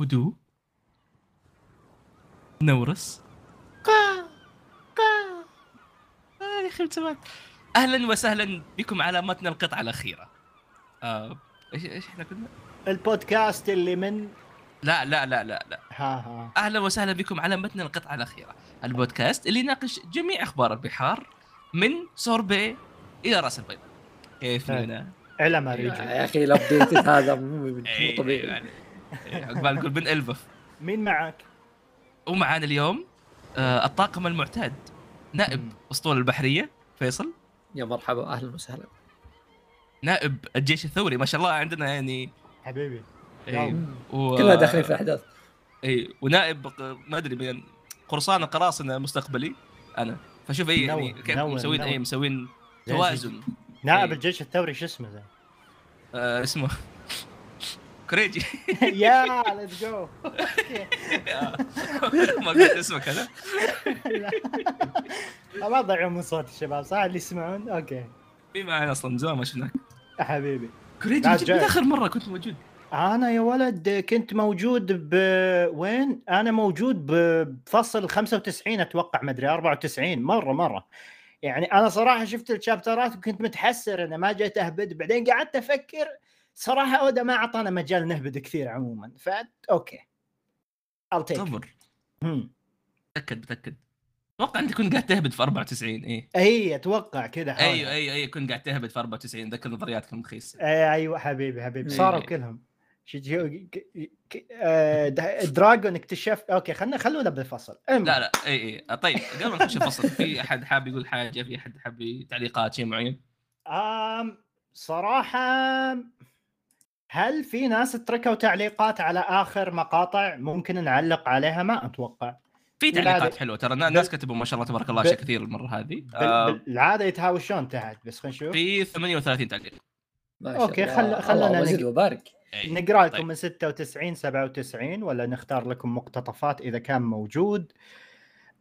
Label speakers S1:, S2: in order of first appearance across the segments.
S1: هدوء. نورس. قا قا يا أخي أهلا وسهلا بكم على متن القطعة الأخيرة. آه، إيش إيش إحنا كنا؟
S2: البودكاست اللي من؟
S1: لا لا لا لا لا.
S2: ها ها.
S1: أهلا وسهلا بكم على متن القطعة الأخيرة. البودكاست اللي يناقش جميع أخبار البحار من سوربي إلى رأس البيضاء كيف
S2: طيب.
S1: لنا؟
S2: علم رجل
S3: يا أخي الابديت هذا مو مو
S1: إيه،
S3: طبيعي.
S1: يعني. عقبال نقول بن ألبف
S2: مين معك؟
S1: ومعانا اليوم آه الطاقم المعتاد نائب
S2: مم.
S1: أسطول البحرية فيصل
S3: يا مرحبا أهلا وسهلا
S1: نائب الجيش الثوري ما شاء الله عندنا يعني
S2: حبيبي
S1: إيه، و...
S3: كلنا داخلين في الأحداث
S1: اي ونائب ما أدري من قرصان القراصنه المستقبلي أنا فشوف اي يعني كيف مسوين اي. مسوين توازن
S2: نائب
S1: إيه.
S2: الجيش الثوري شو اسمه زين؟
S1: آه اسمه كريجي
S2: يا let's go
S1: ما قلت اسمك أنا
S2: ما تضيعون من صوت الشباب صح؟ اللي يسمعون؟ okay.
S1: في معنا أصلا من زمان ما شفناك
S2: حبيبي
S1: كريجي. آخر مرة كنت موجود.
S2: أنا يا ولد كنت موجود ب وين؟ أنا موجود بفصل 95 أتوقع مدري 94 مرة مرة. يعني أنا صراحة شفت ال chapter ات وكنت متحسر انه ما جيت أهبد. بعدين قعدت أفكر صراحة أودا ما أعطانا مجال نهبد كثير عموما ف okay. يلا.
S1: صبر.
S2: هم.
S1: تأكد متاكد أتوقع أنت كنت قاعد تهبد في 94 اي
S2: اي أتوقع كذا.
S1: أيوه أيوه أيوه كنت قاعد تهبد في 94 ذكر نظرياتك المخيسة.
S2: اي أيوه حبيبي حبيبي.
S3: إيه.
S2: صاروا كلهم. آه، دراجون اكتشف okay خلنا خلونا بالفصل.
S1: لا لا اي اي طيب قبل ما نخش الفصل في أحد حاب يقول حاجة؟ في أحد حاب تعليقات شيء معين؟
S2: آم صراحة هل في ناس تركوا تعليقات على آخر مقاطع ممكن نعلق عليها؟ ما أتوقع.
S1: في تعليقات حلوة ترى الناس كتبوا ما شاء الله تبارك الله اشياء كثير المرة هذه. آه
S2: بالعادة يتهاوشون تحت؟ بس خلينا نشوف.
S1: في 38 تعليق.
S3: الله.
S2: خل- خلنا
S3: وزد وبارك
S1: أي.
S2: نقرأ لكم
S1: طيب.
S2: من 96 97 ولا نختار لكم مقتطفات إذا كان موجود.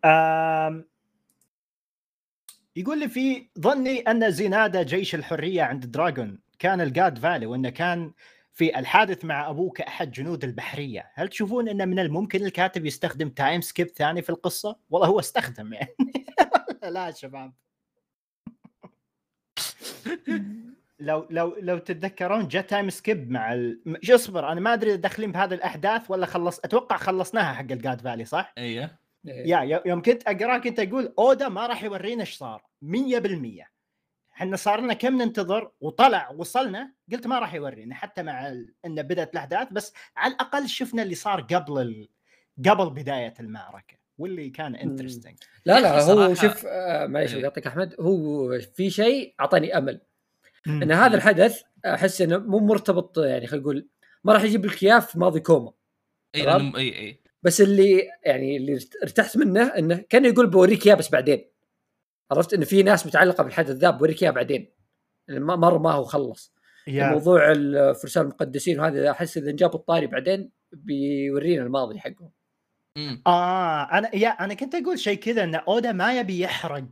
S2: آم يقول لي في ظني أن زنادة جيش الحرية عند دراغون كان الجاد فالي وأنه كان في الحادث مع أبوه كأحد جنود البحرية هل تشوفون أن من الممكن الكاتب يستخدم time skip ثاني في القصة؟ والله هو استخدم يعني لا يا شباب لو لو لو تتذكرون جاء time skip مع ال... شو اصبر أنا ما أدري إذا داخلين بهذه الأحداث ولا خلص أتوقع خلصناها حق ال God Valley
S1: صح؟
S3: أيوه.
S2: يا يو- يوم كنت اقرا كنت أقول أودا ما راح يورينا إيش صار 100% إحنا صار لنا كم ننتظر؟ وطلع وصلنا قلت ما راح يورينا حتى مع ال... انه بدأت الأحداث بس على الأقل شفنا اللي صار قبل ال... قبل بداية المعركة واللي كان interesting
S3: لا لا هو شوف آه، معليش
S1: إيه.
S3: بقاطعك أحمد هو في شيء أعطاني أمل إن هذا الحدث أحس إنه مو مرتبط يعني خلينا نقول ما راح يجيب لك اياه في ماضي كوما
S1: اي اي اي
S3: بس اللي يعني اللي ارتحت منه إنه كان يقول بوريك إياه بس بعدين. عرفت انه في ناس متعلقة بالحدث ذا بوريك إياه بعدين يعني ما- مرة ما هو خلص
S2: يا
S3: موضوع الفرسان المقدسين وهذا أحس إذا جابوا الطاري بعدين بيورينا الماضي حقهم
S1: مم.
S2: آه أنا yeah أنا كنت أقول شيء كذا إن أودا ما يبي يحرق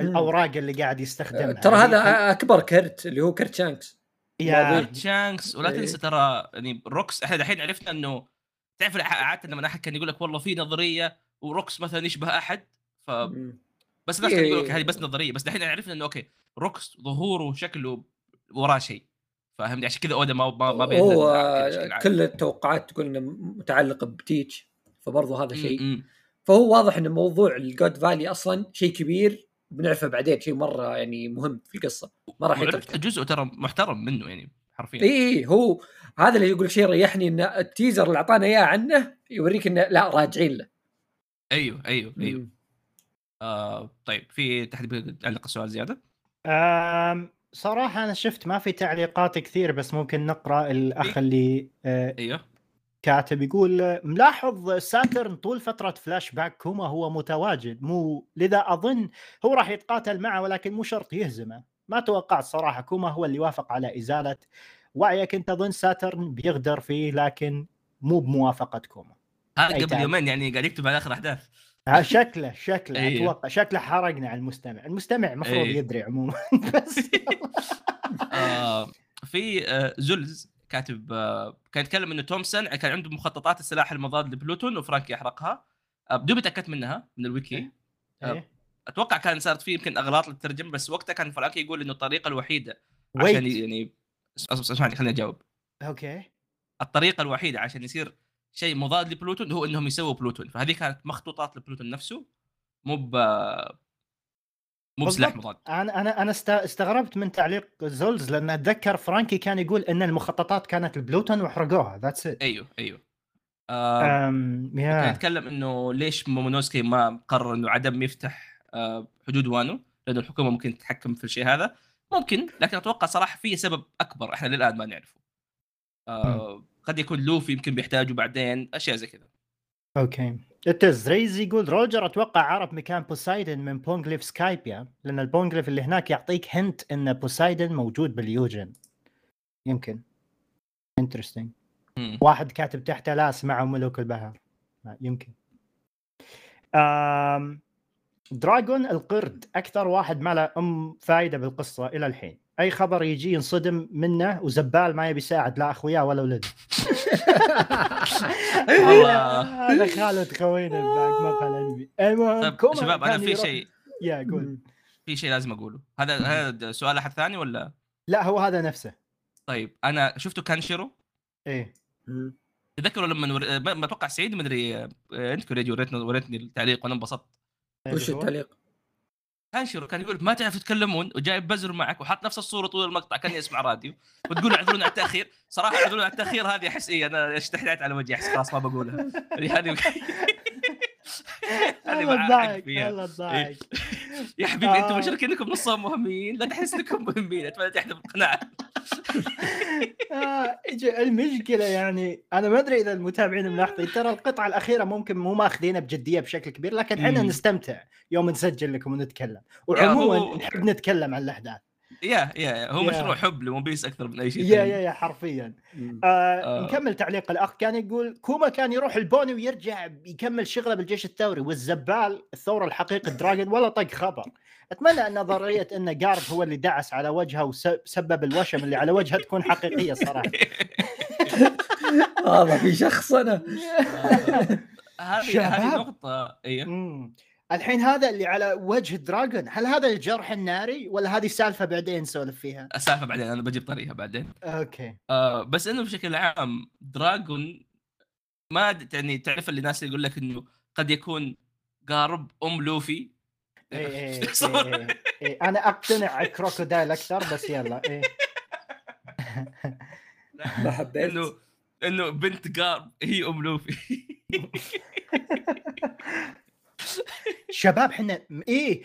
S2: الأوراق اللي قاعد يستخدمها
S3: ترى هذا أكبر كرت اللي هو كرت شانكس
S2: يا.
S1: شانكس ولا
S3: إيه.
S1: تنسى ترى يعني روكس إحنا الحين عرفنا إنه تعرف عادة لما أحد كان يقول لك والله في نظرية وروكس مثلا يشبه أحد ف
S3: مم.
S1: بس الناس كانت تقول
S3: إيه.
S1: هذه بس نظرية بس الحين عرفنا إنه okay روكس ظهوره وشكله وراه شيء فهمني عشان كذا أودا ما ما, ما بين
S3: هو. كل التوقعات تقول إنه متعلق بتيتش فبرضه هذا شيء. فهو واضح ان موضوع الجود فالي أصلا شيء كبير بنعرفه بعدين شيء مرة يعني مهم في القصة ما راح يترك
S1: جزء ترى محترم منه يعني حرفيا
S3: اي اي هو هذا اللي يقول شيء ريحني إن التيزر اللي أعطانا إياه عنه يوريك إنه لا راجعين له
S1: أيوه أيوه
S3: أيوه.
S1: آه طيب في تحديد تعلق سؤال زيادة؟
S2: أم صراحة أنا شفت ما في تعليقات كثير بس ممكن نقرأ الأخ اللي آه،
S1: أيوه.
S2: كاتب يقول ملاحظ ساترن طول فترة فلاش باك كوما هو متواجد مو لذا أظن هو راح يتقاتل معه ولكن مو شرط يهزمه. ما توقعت صراحة كوما هو اللي وافق على إزالة وعيه كنت أظن ساترن بيغدر فيه لكن مو بموافقة كوما.
S1: هذا قبل. يومين يعني قاعد يكتب على آخر أحداث.
S2: ها شكله شكله
S1: أيوه.
S2: أتوقع شكله حرقنا على المستمع المستمع المفروض
S1: أيوه.
S2: يدري عموما بس
S1: آه في آه زلز كاتب آه، كان يتكلم إنه تومسون كان عنده مخططات السلاح المضاد لبلوتون وفرانكي أحرقها آه، بدون تاكدت منها من الويكي
S2: إيه.
S1: أتوقع كان صارت فيه يمكن أغلاط للترجمة بس وقتها كان فرانكي يقول إنه الطريقة الوحيدة عشان
S2: Wait.
S1: يعني أس- أس- أسمعني خليني أجاوب
S2: okay
S1: الطريقة الوحيدة عشان يصير شيء مضاد لبلوتون هو إنهم يسووا بلوتون. فهذه كانت مخطوطات لبلوتون نفسه مو ب مو بسلاح. مضاد.
S2: أنا أنا أنا است- استغربت من تعليق زولز لأن أتذكر فرانكي كان يقول إن المخططات كانت البلوتون وحرقوها. that's it
S1: أيوه أيوه. آه
S2: ام
S1: كان
S2: yeah.
S1: يتكلم إنه ليش مومونوسكي ما قرر إنه عدم يفتح آه حدود وانو؟ لأنه الحكومة ممكن تتحكم في الشيء هذا. ممكن لكن أتوقع صراحة في سبب أكبر إحنا للآن ما نعرفه. آه قد يكون لوفي يمكن بيحتاجه بعدين أشياء زي كذا.
S2: okay. اتز ريز يقول روجر أتوقع عرف مكان بوسايدن من بونجليف سكايبيا لأن البونجليف اللي هناك يعطيك hint إن بوسايدن موجود باليوجن. يمكن.
S1: interesting.
S2: واحد كاتب تحته لا اسمعوا ملوك البحر يمكن. آم... دراجون القرد. أكثر واحد ما له أم فائده بالقصة إلى الحين. أي خبر يجي ينصدم منه وزبال ما يبي يساعد لا اخوياه ولا ولده
S1: والله.
S2: هذا خالد خوينا بعد مقال أنمي. المهم
S1: طيب
S2: كوما
S1: شباب
S2: أنا
S1: في شيء.
S2: يا قول.
S1: في شيء لازم أقوله. هذا هذا سؤال أحد ثاني ولا؟
S2: لا هو هذا نفسه.
S1: طيب أنا شفتوا كانشيرو؟
S3: إيه.
S1: تذكروا لما ور... ما ما أتوقع سعيد مدري آه، أنت كوريجي وريتني وريتني التعليق وأنا انبسطت.
S3: وش
S2: هو؟
S3: التعليق؟
S1: كانشيرو كان يقول ما تعرفوا تتكلمون وجايب بزر معك وحط نفس الصورة طول المقطع كأني أسمع راديو وتقول اعذرونا على التأخير. صراحة اعذرونا على التأخير هذه أحس إيه أنا اشتحيت على وجهي أحس خلاص ما بقولها. يعني هذه
S2: تضحك تضحك
S1: يا حبيبي أنتم
S2: آه.
S1: مشاركين إنكم نصهم مهمين لا تحس إنكم مهمين اتمنى تحت بالقناعه
S2: آه، المشكلة يعني؟ أنا ما أدري إذا المتابعين ملاحظين. ترى القطعة الأخيرة ممكن مو ماخذينها بجدية بشكل كبير لكن
S1: إحنا.
S2: نستمتع يوم نسجل لكم ونتكلم. وعموما نحب نتكلم عن الأحداث.
S1: يا يا هو. مشروع حب لون بيس أكثر من أي شيء
S2: يا. يا يا حرفيا. آه
S1: آه.
S2: نكمل تعليق الأخ كان يقول كوما كان يروح البوني ويرجع يكمل شغله بالجيش الثوري والزبال الثورة الحقيقي دراجون ولا طق خبر أتمنى أن نظرية إن جارب هو اللي دعس على وجهه وسبب الوشم اللي على وجهه تكون حقيقية صراحة
S3: والله في شخص أنا
S1: هذه. هذه نقطة
S2: مم. الحين هذا اللي على وجه دراجون هل هذا الجرح الناري ولا هذه سالفة بعدين نسولف فيها؟
S1: السالفه بعدين أنا بجيب طريقها بعدين.
S2: okay.
S1: آه بس إنه بشكل عام دراجون ما د- يعني تعرف اللي الناس يقول لك إنه قد يكون قارب أم لوفي؟
S2: إيه إيه. إيه إيه إيه. أنا أقتنع كروكودايل أكثر بس يلا إيه.
S3: ما حبيت.
S1: إنه إنه بنت قارب هي أم لوفي.
S2: شباب إحنا إيه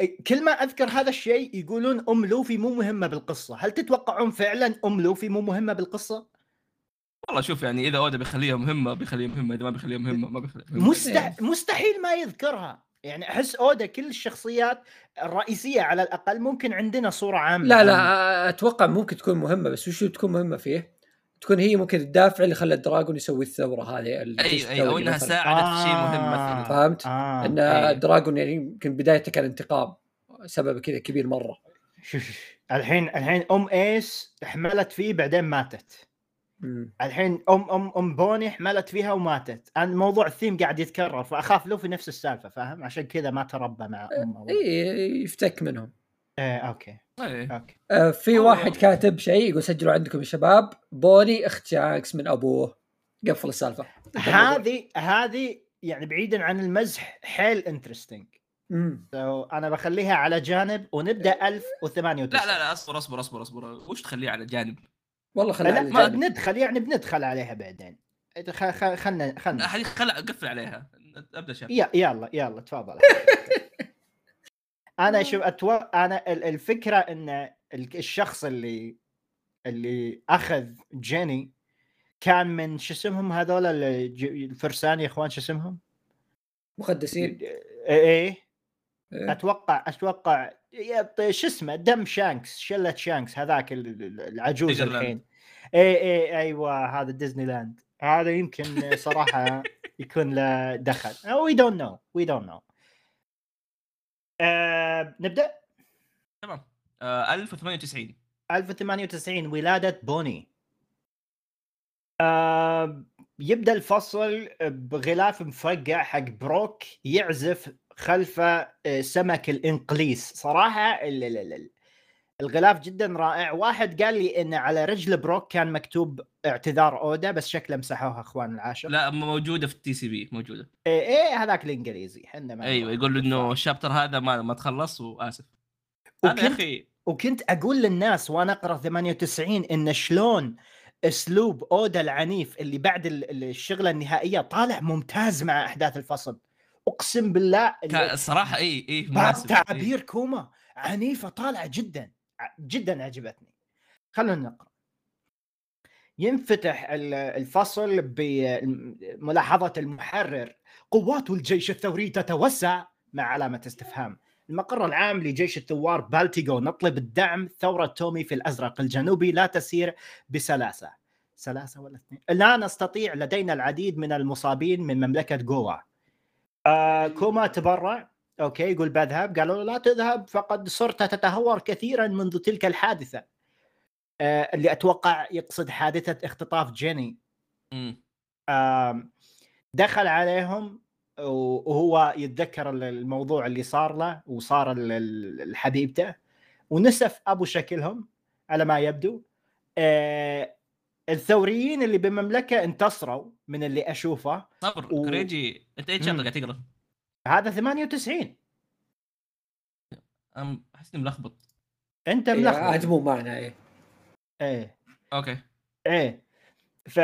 S2: إيه، كل ما أذكر هذا الشيء يقولون أم لوفي مو مهمة بالقصة هل تتوقعون فعلا أم لوفي مو مهمة بالقصة
S1: والله شوف يعني إذا أودا بيخليها مهمة بيخليها مهمة إذا ما بيخليها مهمة ما بيخليها مهمة.
S2: مستح... مستحيل ما يذكرها يعني أحس أودا كل الشخصيات الرئيسية على الأقل ممكن عندنا صورة عامة
S3: لا. لا أتوقع ممكن تكون مهمة بس وش تكون مهمة فيه؟ تكون هي ممكن الدافع اللي خلى الدراجون يسوي الثورة هذه
S1: أيوه
S3: أيوه
S1: أو
S3: إنها.
S1: ساعدت في شيء مهم
S2: آه.
S1: مثلا
S3: فهمت؟
S2: آه.
S1: إن.
S3: الدراجون يعني يمكن بدايته كان انتقام سبب كذا كبير مرة
S2: شوف شوف. الحين الحين أم إيس حملت فيه بعدين ماتت
S3: مم.
S2: الحين أم أم أم بوني حملت فيها وماتت أنا موضوع الثيم قاعد يتكرر فأخاف لوفي نفس السالفة فاهم عشان كذا ما تربى مع أمه
S3: اي يفتك منهم
S2: إيه
S1: إيه.
S2: okay
S3: آه، في واحد كاتب شيء يقول سجلوا عندكم يا شباب. بوني اخت شانكس من أبوه. قفل السالفة.
S2: هذه هذه يعني بعيدا عن المزح حيل
S3: interesting.
S2: so أنا بخليها على جانب ونبدأ 1098
S1: لا لا لا أصبر أصبر أصبر أصبر. وش تخليه على جانب؟
S3: والله خليها
S2: لا
S3: على
S2: ما
S3: جانب.
S2: بندخل يعني بندخل عليها بعدين. خ- خ- خلنا
S1: لا
S2: خلنا
S1: هذه خل اقفل عليها. أبدأ شاب.
S2: يا- يلا يلا تفضل. أنا شوف أتو... أنا ال- الفكرة إن ال- الشخص اللي اللي أخذ جيني كان من شو اسمهم هذول الفرسان يا إخوان شو اسمهم؟
S3: مقدسين.
S2: إيه إيه.
S3: إيه.
S2: أتوقع أتوقع يا- شو اسمه دم شانكس شلة شانكس هذاك ال- ال- العجوز
S1: ديزني
S2: الحين. اي اي أيوه هذا ديزني لاند هذا يمكن صراحة يكون له دخل. we don't know we don't know نبدأ؟
S1: تمام. آه 1098
S2: 1098 ولادة بوني. آه يبدأ الفصل بغلاف مفقع حق بروك يعزف خلفه آه، سمك الإنقليس. صراحة ال- ال- ال- الغلاف جدا رائع. واحد قال لي إن على رجل بروك كان مكتوب اعتذار أودا بس شكله مسحوها أخوان العاشر.
S1: لا موجودة في ال TCB موجودة.
S2: إيه, إيه هذاك الإنجليزي إحنا ما
S1: أيوه يقول له إنه ال chapter هذا ما ما تخلص وآسف. هذا yeah
S2: وكنت
S1: أخي.
S2: وكنت أقول للناس وأنا أقرأ 98 إن شلون أسلوب أودا العنيف اللي بعد ال- ال- الشغلة النهائية طالع ممتاز مع أحداث الفصل. أقسم بالله
S1: الصراحه اي اي
S2: بعض
S1: مناسب إيه.
S2: تعابير كوما عنيفة طالعة جدا. جدا عجبتني خلونا نقرأ. ينفتح ال- الفصل بملاحظه المحرر. قوات الجيش الثوري تتوسع مع علامة استفهام. المقر العام لجيش الثوار بالتيغو نطلب الدعم ثورة تومي في الأزرق الجنوبي لا تسير بسلاسة. سلاسة ولا اثنين؟ لا نستطيع لدينا العديد من المصابين من مملكة جوا. آه كوما تبرع. okay يقول بذهب قالوا له لا تذهب فقد صرت تتهور كثيرا منذ تلك الحادثة آه اللي أتوقع يقصد حادثة اختطاف جيني. آم، دخل عليهم وهو يتذكر ال- الموضوع اللي صار له وصار لحبيبته ونسف أبو شكلهم على ما يبدو آه، الثوريين اللي بالمملكه انتصروا من اللي أشوفه
S1: صبر
S2: و-
S1: كريجي أنت
S2: إيش.
S1: قاعد تقرأ؟
S2: هذا 98
S1: أم- أحس إني ملخبط.
S2: أنت
S3: إيه،
S2: ملخبط.
S3: عاد مو معنا إيه.
S2: إيه.
S1: okay.
S2: إيه. ف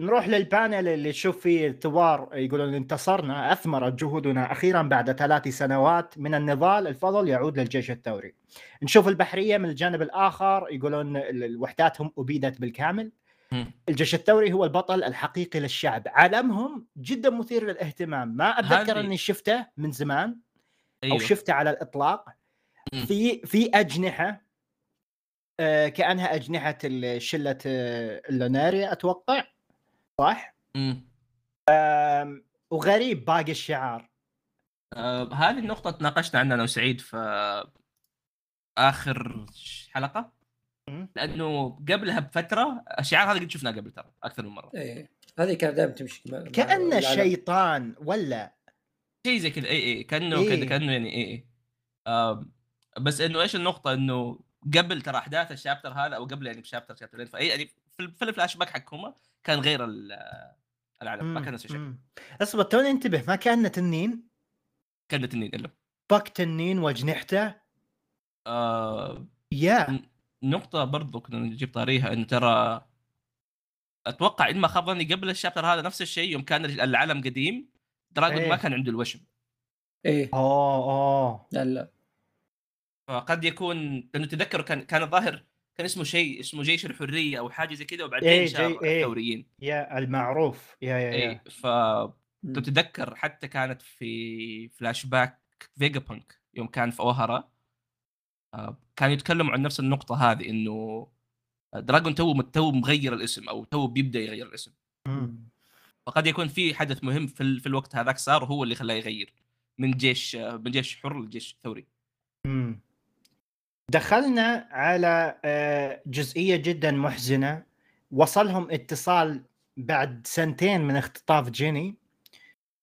S2: نروح لل panel اللي تشوف فيه الثوار يقولون انتصرنا اثمرت جهودنا أخيرا بعد ثلاث سنوات من النضال الفضل يعود للجيش الثوري. نشوف البحرية من الجانب الآخر يقولون وحداتهم أبيدت بالكامل. الجيش الثوري هو البطل الحقيقي للشعب، علمهم جدا مثير للاهتمام، ما
S1: أتذكر
S2: أني شفته من زمان أو شفته على
S1: الإطلاق.
S2: في في أجنحة آه، كأنها أجنحة ال- شلة آه، اللوناريا أتوقع. صح؟ آم، وغريب باقي الشعار.
S1: آه هذه النقطة تناقشنا عنها أنا وسعيد في آخر حلقة؟
S2: مم.
S1: لأنه قبلها بفترة الشعار هذا قد شفناه قبل ترى أكثر من مرة.
S3: إيه. هذه كانت دائما تمشي.
S2: كانه. شيطان ولا؟
S1: شيء زي كذا. اي اي كأنه
S2: إيه.
S1: كذا كأنه يعني اي اي بس إنه إيش النقطة؟ إنه قبل ترى أحداث ال chapter هذا أو قبل يعني ب chapter شابترين فاي يعني في في الفلاش باك حقهم كان غير ال- العالم ما كان نفس الشيء.
S2: اصبر توني انتبه ما كأن تنين؟
S1: كأن التنين إلا.
S2: باك تنين واجنحته
S1: آه
S2: yeah.
S1: نقطة برضو كنا نجيب طاريها إنه ترى أتوقع إن ما خاب ظني قبل ال chapter هذا نفس الشيء يوم كان العالم قديم دراجون
S2: إيه.
S1: ما كان عنده الوشم.
S3: إيه.
S2: أوه أوه.
S3: لا لا.
S1: فقد يكون لأنه تذكر كان كان الظاهر كان اسمه شيء اسمه جيش الحرية أو حاجة زي كذا وبعدين
S2: إيه، جي- إيه.
S1: الثوريين.
S2: yeah المعروف. yeah yeah
S1: اي
S2: yeah
S1: ف. تتذكر حتى كانت في فلاش باك فيجابانك يوم كان في أوهرا. آه، كانوا يتكلموا عن نفس النقطة هذه إنه دراجون تو تو مغير الاسم أو تو بيبدأ يغير الاسم. فقد يكون في حدث مهم في, ال- في الوقت هذاك صار وهو اللي خلاه يغير من جيش من جيش حر لجيش ثوري.
S2: مم. دخلنا على آه، جزئية جدا محزنة. وصلهم اتصال بعد سنتين من اختطاف جيني.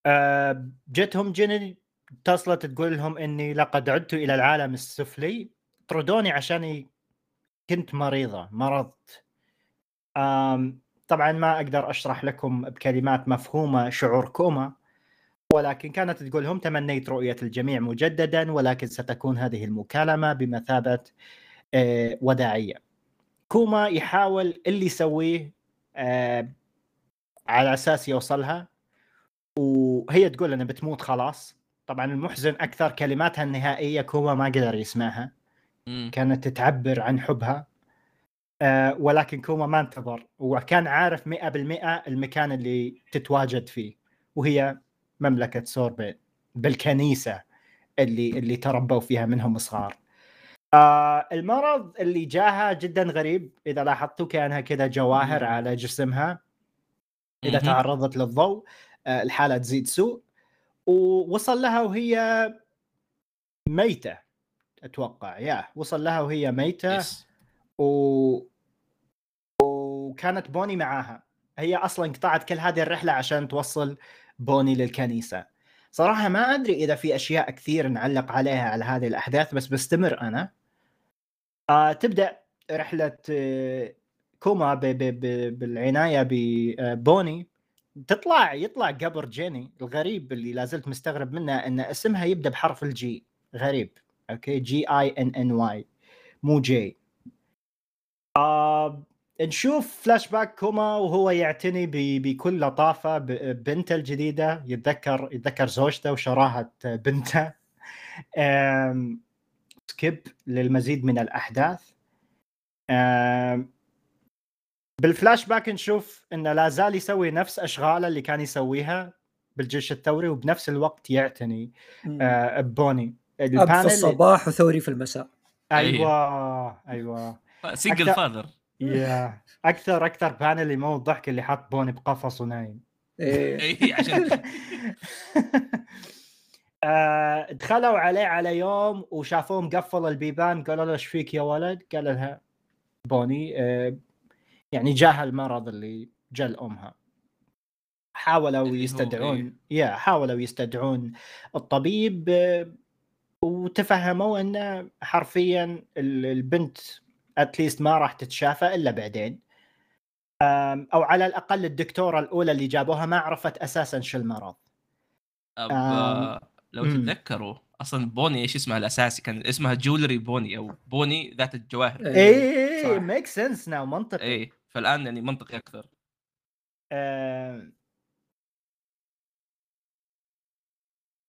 S2: آه، جتهم جيني اتصلت تقول لهم إني لقد عدت إلى العالم السفلي. طردوني عشاني كنت مريضة مرضت. طبعا ما أقدر أشرح لكم بكلمات مفهومة شعور كوما ولكن كانت تقول لهم تمنيت رؤية الجميع مجددا ولكن ستكون هذه المكالمة بمثابة آه، وداعية. كوما يحاول اللي يسويه آه، على أساس يوصلها وهي تقول أنا بتموت خلاص. طبعا المحزن أكثر كلماتها النهائية كوما ما قدر يسمعها. كانت تعبر عن حبها. آه، ولكن كوما ما انتظر. وكان عارف 100% المكان اللي تتواجد فيه وهي مملكة سوربين بالكنيسة اللي اللي تربوا فيها منهم صغار. آه المرض اللي جاها جدا غريب. إذا لاحظتوا كأنها كذا جواهر. على جسمها.
S1: إذا.
S2: تعرضت للضوء آه الحالة تزيد سوء. ووصل لها وهي ميتة. أتوقع. يا وصل لها وهي ميتة.
S1: يس.
S2: و وكانت بوني معاها. هي أصلا قطعت كل هذه الرحلة عشان توصل بوني للكنيسة. صراحة ما أدري إذا في أشياء كثير نعلق عليها على هذه الأحداث بس بستمر أنا. آه تبدأ رحلة آه كوما ب ب ب بالعناية ببوني تطلع يطلع قبر جيني الغريب اللي لازلت مستغرب منه إن اسمها يبدأ بحرف ال G. غريب. okay؟ G I N N Y مو J آه نشوف فلاش باك كوما وهو يعتني بكل لطافة ببنته الجديدة يتذكر يتذكر زوجته وشراهة بنته. skip للمزيد من الأحداث. بالفلاش باك نشوف إنه لا زال يسوي نفس أشغاله اللي كان يسويها بالجيش الثوري وبنفس الوقت يعتني آه بوني
S3: اب في الصباح وثوري في المساء.
S2: أيوه. أيوه
S1: single father
S2: yeah أكثر أكثر panel يموت ضحك اللي حاط بوني بقفص ونايم.
S3: إيه.
S1: اي عشان
S2: آه، دخلوا عليه على يوم وشافوه مقفل البيبان قالوا له إيش فيك يا ولد؟ قال لها بوني آه، يعني جاها المرض اللي جا لامها حاولوا يستدعون
S1: إيه.
S2: yeah حاولوا يستدعون الطبيب آه، وتفهموا انه حرفيا ال- البنت اتليست ما راح تتشافى إلا بعدين. أو على الأقل الدكتورة الأولى اللي جابوها ما عرفت أساسا شو المرض.
S1: لو. تتذكروا أصلا بوني إيش اسمها الأساسي؟ كان اسمها Jewelry بوني أو بوني ذات الجواهر.
S3: إيه،
S2: اي
S3: صح.
S2: make sense now منطقي.
S1: اي فالآن يعني منطقي
S2: أكثر.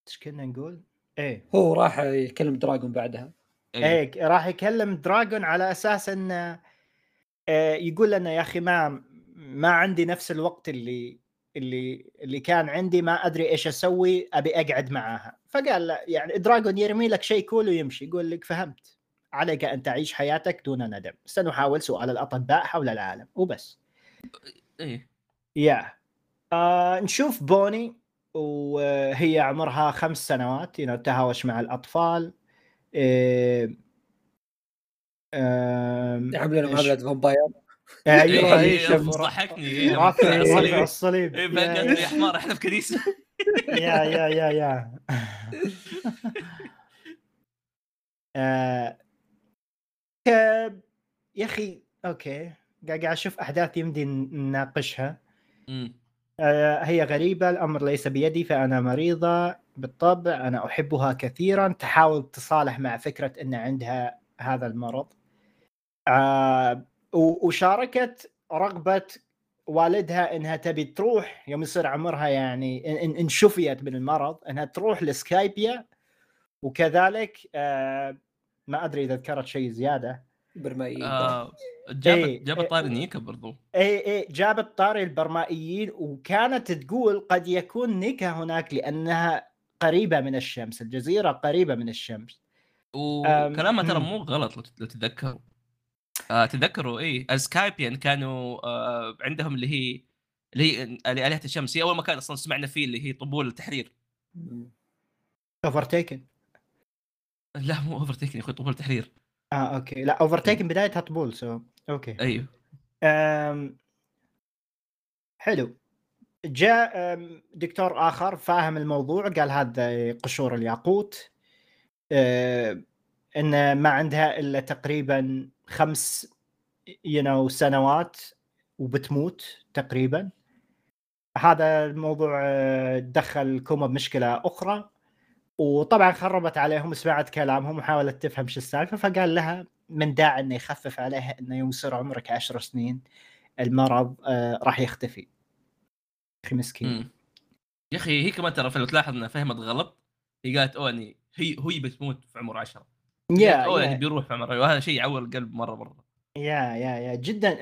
S2: إيش كنا نقول؟ إيه.
S3: هو راح يكلم دراجون بعدها.
S1: اي
S2: إيه راح يكلم دراجون على أساس انه آه، يقول لنا يا أخي ما ما عندي نفس الوقت اللي اللي اللي كان عندي ما أدري إيش أسوي أبي أقعد معاها. فقال له يعني دراجون يرمي لك شيء cool ويمشي يقول لك فهمت. عليك أن تعيش حياتك دون ندم. سنحاول سؤال الأطباء حول العالم وبس.
S1: اي
S2: يا آه نشوف بوني وهي عمرها خمس سنوات know, تهاوش مع الأطفال. إيه آم،
S3: يعملون
S2: إيش؟
S3: معامله vampire.
S2: أيوه
S1: إيه،
S2: اي شوف
S1: ضحكني. إيه،
S2: رافع
S1: الصليب. بقى
S2: يا-
S1: يا حمار إحنا في كنيسة.
S2: يا يا يا يا. آه، يا أخي أوكي. قاعد أشوف أحداث يمدي نناقشها. هي غريبة الأمر ليس بيدي فأنا مريضة بالطبع أنا أحبها كثيرا. تحاول تصالح مع فكرة أن عندها هذا المرض. آه، وشاركت رغبة والدها إنها تبي تروح يوم يصير عمرها يعني ان شفيت من المرض إنها تروح لسكايبيا. وكذلك آه، ما أدري إذا ذكرت شيء زيادة.
S3: برمائيين
S1: آه، جابت
S2: إيه،
S1: جابت
S2: إيه.
S1: طاري نيكا برضو
S2: اي اي جابت طاري البرمائيين وكانت تقول قد يكون نيكا هناك لأنها قريبة من الشمس، الجزيرة قريبة من الشمس.
S1: وكلامها ترى. مو غلط لو تت- لو تتذكروا آه تتذكروا اي السكايبيان كانوا آه عندهم اللي هي اللي هي اللي آلهة الشمس هي أول مكان أصلا سمعنا فيه اللي هي طبول التحرير.
S2: Overtaken
S1: لا مو Overtaken يا أخوي طبول التحرير
S2: آه okay. لا Overtaken بدايتها طبول so okay.
S1: أيوه.
S2: أم... حلو. جاء دكتور آخر فاهم الموضوع قال هذا قشور الياقوت. أه، إن ما عندها إلا تقريبا خمس you know, سنوات وبتموت تقريبا. هذا الموضوع أه، دخل كوما بمشكلة أخرى. وطبعا خربت عليهم سمعت كلامهم وحاولت تفهم شو السالفة فقال لها من داعي إنه يخفف عليها إنه يوم يصير عمرك عشر سنين المرض آه راح يختفي. أخي مسكين.
S1: يا أخي هي كمان ترى لو تلاحظ إنها فهمت غلط. هي قالت اوه يعني هي هي بتموت في عمر 10
S2: يا
S1: اوه يعني بيروح في عمر وهذا شيء يعور القلب مرة مرة.
S2: يا يا يا. جدا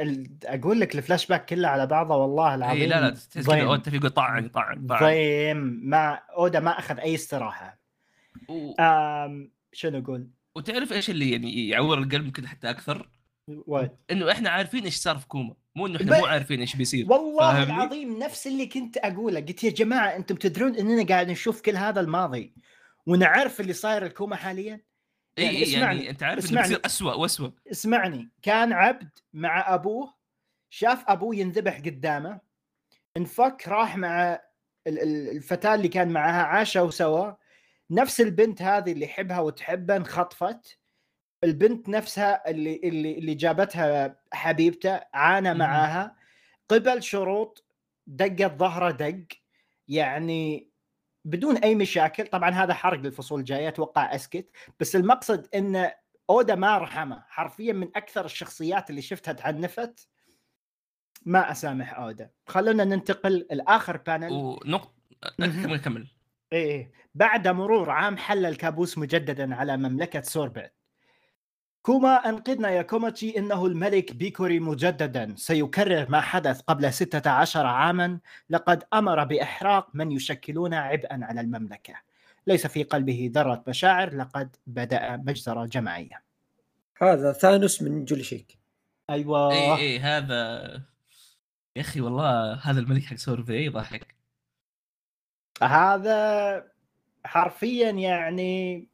S2: أقول لك الفلاش باك كله على بعضه والله العظيم
S1: اي لا لا تحس كذا انت في طعن طعن طعن.
S2: ضيم ما أودا ما أخذ أي استراحة.
S1: و...
S2: آم شنو أقول؟
S1: وتعرف إيش اللي يعني يعور القلب يمكن حتى أكثر
S2: what؟
S1: إنه إحنا عارفين إيش صار في كوما مو إنه
S2: ب-
S1: إحنا مو عارفين إيش بيصير
S2: والله؟ العظيم نفس اللي كنت أقوله قلت يا جماعة أنتم تدرون إننا قاعد نشوف كل هذا الماضي ونعرف اللي صاير الكوما حاليا يعني
S1: يعني,
S2: اسمعني-
S1: يعني أنت عارف إنه
S2: اسمعني.
S1: بيصير اسوء واسوء
S2: اسمعني كان عبد مع أبوه شاف أبوه ينذبح قدامه انفك راح مع ال- ال- الفتاة اللي كان معاها عاشوا سوا نفس البنت هذه اللي يحبها وتحبه انخطفت. البنت نفسها اللي اللي اللي جابتها حبيبته عانى. معاها. قبل شروط دقت ظهره دق. يعني بدون أي مشاكل. طبعا هذا حرق للفصول الجاية أتوقع أسكت. بس المقصد إن أودا ما رحمه. حرفيا من أكثر الشخصيات اللي شفتها تعنفت. ما أسامح أودا. خلونا ننتقل لآخر panel
S1: ونقطة كمل كمل
S2: إيه إيه. بعد مرور عام حل الكابوس مجددا على مملكة سوربت. كوما أنقذنا يا كوماتشي إنه الملك بيكوري مجددا. سيكرر ما حدث قبل 16 عاما. لقد أمر بإحراق من يشكلون عبئا على المملكة. ليس في قلبه ذرة مشاعر. لقد بدأ مجزرة جماعية.
S3: هذا ثانوس من جولي شيك
S2: أيوة.
S1: اي اي هذا. يا أخي والله هذا الملك حق سورفي ضحك
S2: هذا حرفيا يعني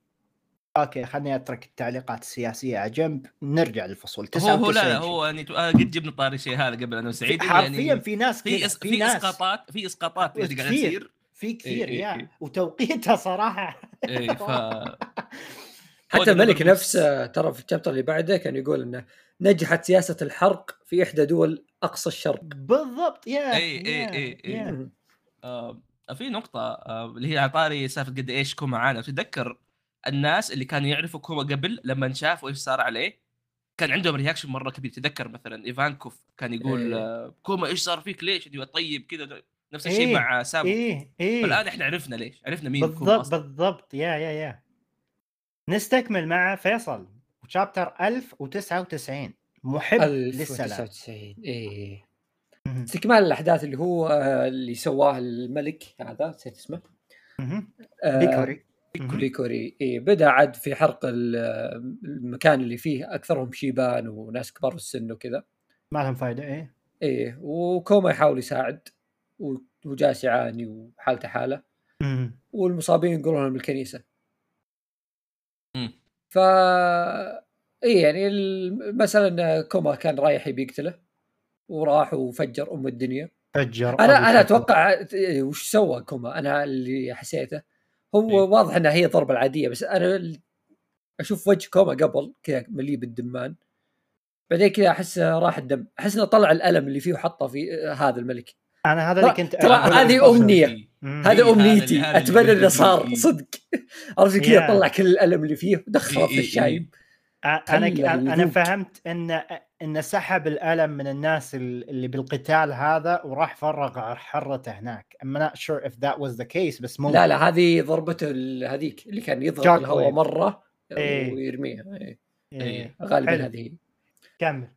S2: أوكي خليني أترك التعليقات السياسية على جنب نرجع للفصول.
S1: هو هو لا
S2: 99
S1: لا هو يعني آه، قد جبنا طاري شيء هذا قبل أنا وسعيد إنه
S2: حرفيا
S1: يعني
S2: في ناس
S1: في إس...
S2: في
S1: في
S2: ناس.
S1: إسقاطات في إسقاطات قاعدة
S2: كثير.
S1: تصير.
S2: في كثير
S1: إيه،
S2: yeah.
S1: إيه.
S2: وتوقيتها صراحة.
S1: إي ف
S3: حتى الملك نفسه ترى في ال chapter اللي بعده كان يقول إنه نجحت سياسة الحرق في إحدى دول أقصى الشرق.
S2: بالضبط yeah
S1: إيه، إيه،
S2: yeah-
S1: إيه، إيه. في نقطة آه اللي هي على طاري سالفة قد إيش كوما عانى تتذكر الناس اللي كانوا يعرفوا كوما قبل لما شافوا إيش صار عليه؟ كان عندهم reaction مرة كبير. تتذكر مثلا إيفانكوف كان يقول
S3: إيه.
S1: آه كوما إيش صار فيك؟ ليش؟ طيب كذا نفس الشيء
S2: إيه،
S1: مع سام
S2: إيه إيه.
S1: فالان إحنا عرفنا ليش. عرفنا مين كوما
S2: بالضبط بالضبط. yeah yeah yeah. نستكمل مع فيصل. chapter 1099 محب للسلام.
S3: 1099 إيه
S2: مهم.
S3: استكمال الأحداث اللي هو آه، اللي سواه الملك هذا نسيت اسمه. آه،
S2: بيكوري.
S3: كوري كوري إيه بدأ عاد في حرق ال- المكان اللي فيه أكثرهم شيبان وناس كبار في السن وكذا.
S2: ما لهم فائده إيه.
S3: إيه وكوما يحاول يساعد وجالس يعاني وحالته
S2: حالة.
S3: والمصابين ينقلونهم بالكنيسة.
S1: مم.
S3: ف اي يعني المساله ان كوما كان رايح يبي يقتله. وراح وفجر أم الدنيا.
S2: فجر
S3: أنا
S2: أنا.
S3: أتوقع إيه، وش سوى كوما؟ أنا اللي حسيته. هو
S1: إيه.
S3: واضح إنها هي الضربة العادية بس أنا ال- أشوف وجه كوما قبل كذا مليء بالدمان. بعدين كذا أحس راح الدم. أحس إنه طلع الألم اللي فيه وحطه في هذا الملك.
S2: أنا هذا اللي كنت
S3: ترى هذه. هذا
S1: إيه،
S3: أمنيتي.
S1: هذا اللي-
S3: أتمنى
S1: إنه
S3: صار. صدق. عرفت كذا. طلع كل الألم اللي فيه ودخله
S1: إيه،
S3: في
S1: إيه،
S3: الشايب.
S2: أنا
S3: خله
S2: أنا
S3: يذوق.
S2: فهمت إن إن سحب الألم من الناس ال- اللي بالقتال هذا وراح فرغ حرته هناك I'm not sure if that was the case بس ممكن
S3: لا لا هذه ضربته هذيك اللي كان يضغط
S2: جاك
S3: الهواء. مرة
S2: إيه.
S3: ويرميها إيه.
S2: إيه.
S3: غالبا
S2: حلو.
S3: هذه.
S2: كمل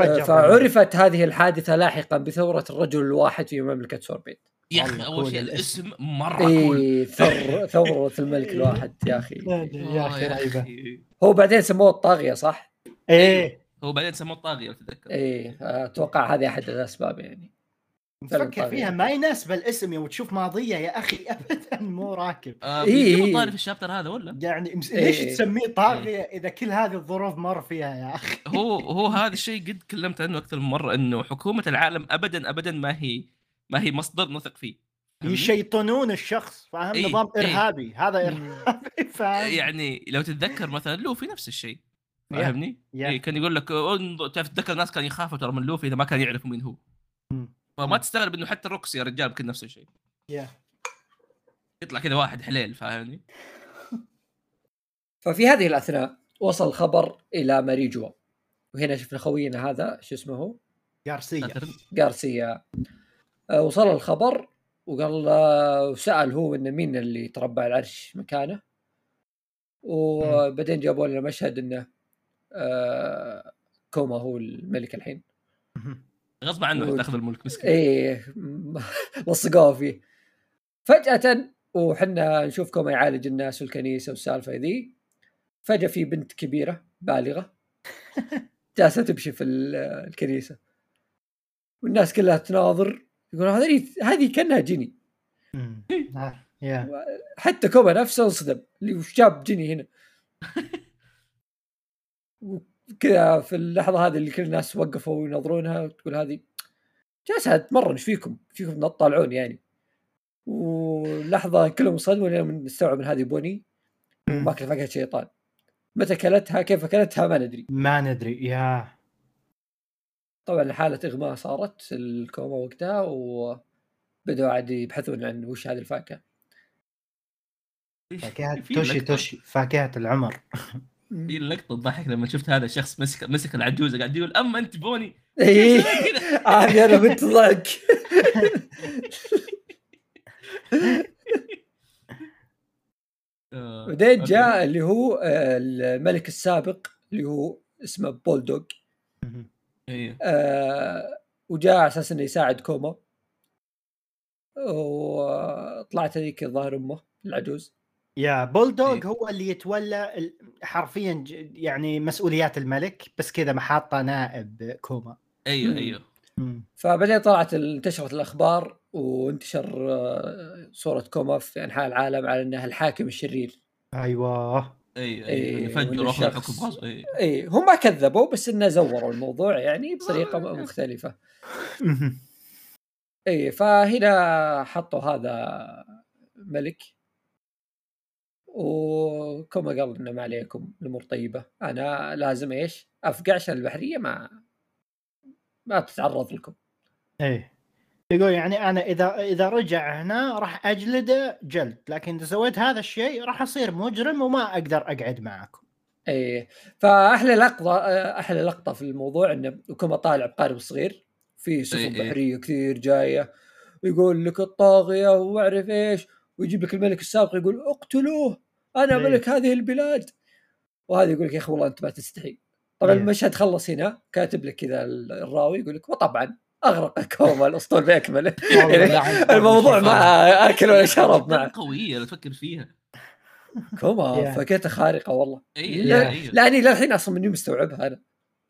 S3: آه، فعرفت هذه الحادثة لاحقا بثورة الرجل الواحد في مملكة سوربيت
S1: يا
S2: أخي
S1: أول
S2: cool
S1: شيء
S2: الاسم.
S1: مرة cool
S3: اي ثور ثورة الملك الواحد يا أخي
S2: يا أخي رهيبة
S1: أخي.
S3: هو بعدين سموه الطاغية صح؟
S2: إيه
S1: هو بعدين سموه الطاغية لو تتذكر
S3: إيه أتوقع هذه أحد الأسباب يعني
S2: فكر. فيها ما يناسب الاسم يوم تشوف ماضية يا أخي ابدا مو راكب
S1: آه
S3: إيه، إيه.
S1: طاري في الشابتر هذا ولا
S2: يعني مس-
S3: إيه.
S2: ليش تسميه طاغية إذا كل هذه الظروف مر فيها يا أخي
S1: هو هو هذا الشيء قد تكلمت عنه أكثر من مرة إنه حكومة العالم ابدا ابدا ما هي ما هي مصدر نثق فيه؟
S2: يشيطنون الشخص فاهم
S1: إيه،
S2: نظام
S1: إيه.
S2: إرهابي هذا إرهابي فاهم
S1: يعني لو تتذكر مثلا لوفي نفس الشيء. فاهمني؟
S2: يا.
S1: إيه كان يقول لك تتذكر الناس كانوا يخافوا ترى من لوفي إذا ما كانوا يعرفوا مين هو. فما. تستغرب إنه حتى روكس يا رجال يمكن نفس الشيء
S2: يا.
S1: يطلع كذا واحد حليل فاهمني؟
S3: ففي هذه الأثناء وصل الخبر إلى ماريجوا وهنا شفنا خوينا هذا شو اسمه هو؟
S2: غارسيا
S3: غارسيا آه، وصل الخبر وقال آه، وسال هو إنه مين اللي تربى على العرش مكانه. وبعدين جابوا لنا مشهد إنه آه، كوما هو الملك الحين.
S1: غصب عنه
S3: و-
S1: تاخذ الملك مسكين.
S3: إيه لصقوه فيه. فجأة وحنا نشوف كوما يعالج الناس والكنيسة والسالفة ذي فجأة في بنت كبيرة بالغة جالسة تمشي في ال- الكنيسة. والناس كلها تناظر يقول هذه هذه كأنها جني
S2: مم. آه، يا.
S3: حتى كوما نفسه انصدم. اللي وش جاب جني هنا. وكذا في اللحظة هذه اللي كل الناس وقفوا ينظرونها وتقول هذه جالس أتمرن إيش فيكم؟ إيش فيكم؟ تطالعون يعني. ولحظه كلهم صدموا لين نستوعب إن هذه بوني. ماكله فاكهه شيطان. متى كلتها؟ كيف اكلتها ما ندري.
S2: ما ندري. يا.
S3: طبعا حالة إغماء صارت لكوما وقتها وبدأوا عاد يبحثون عن وش هذه الفاكهة.
S2: فاكهة
S1: في
S2: توشي توشي فاكهة العمر.
S1: في لقطة تضحك لما شفت هذا الشخص مسك مسك العجوزة قاعد يقول أما أنت بوني.
S3: اي
S1: كذا؟
S3: هذه أنا بنت ضحك.
S1: آه،
S3: بعدين. جاء اللي هو آه، الملك السابق اللي هو اسمه بولدوغ.
S1: أيوه
S3: آه، وجاء على أساس إنه يساعد كوما وطلعت هذيك الظاهر أمه العجوز.
S2: يا بولدوغ
S1: إيه.
S2: هو اللي يتولى ال- حرفيا ج- يعني مسؤوليات الملك بس كذا محاطة نائب كوما
S3: أيوه.
S1: أيوه.
S3: فبعدين طلعت انتشرت الأخبار وانتشر آه، صورة كوما في أنحاء العالم على إنها الحاكم الشرير.
S1: أيوه. فجأة
S3: وإن
S1: واخذ
S3: الشخص-
S1: الحكم غصب إي.
S3: إي هم ما كذبوا بس إنه زوروا الموضوع يعني بطريقة مختلفة. إي فهنا حطوا هذا ملك. وكوما قال إنه ما عليكم الأمور طيبة. أنا لازم إيش؟ أفقع عشان البحرية ما ما تتعرض لكم.
S2: إيه يقول يعني أنا إذا إذا رجع هنا راح أجلده جلد لكن إذا سويت هذا الشيء راح أصير مجرم وما أقدر أقعد معكم
S3: إيه فأحلى لقطة أحلى لقطة في الموضوع إنه كوما طالع بقارب صغير في سفن
S1: إيه إيه.
S3: بحرية كثير جاية ويقول لك الطاغية وأعرف إيش ويجيب لك الملك السابق يقول اقتلوه أنا
S2: إيه.
S3: ملك هذه البلاد وهذا يقول لك يا أخي والله أنت ما تستحي طبعا
S2: إيه.
S3: المشهد خلص هنا كاتب لك كذا الراوي يقول لك وطبعا أغرق كوما الاسطول باكمله يعني الموضوع ما أكل ولا شرب معه
S1: قويه لو تفكر فيها.
S3: كوما
S2: يا.
S3: فكرته خارقة والله.
S1: اي
S3: لا-
S1: أيوه
S3: لاني للحين أصلا مني مستوعبها أنا.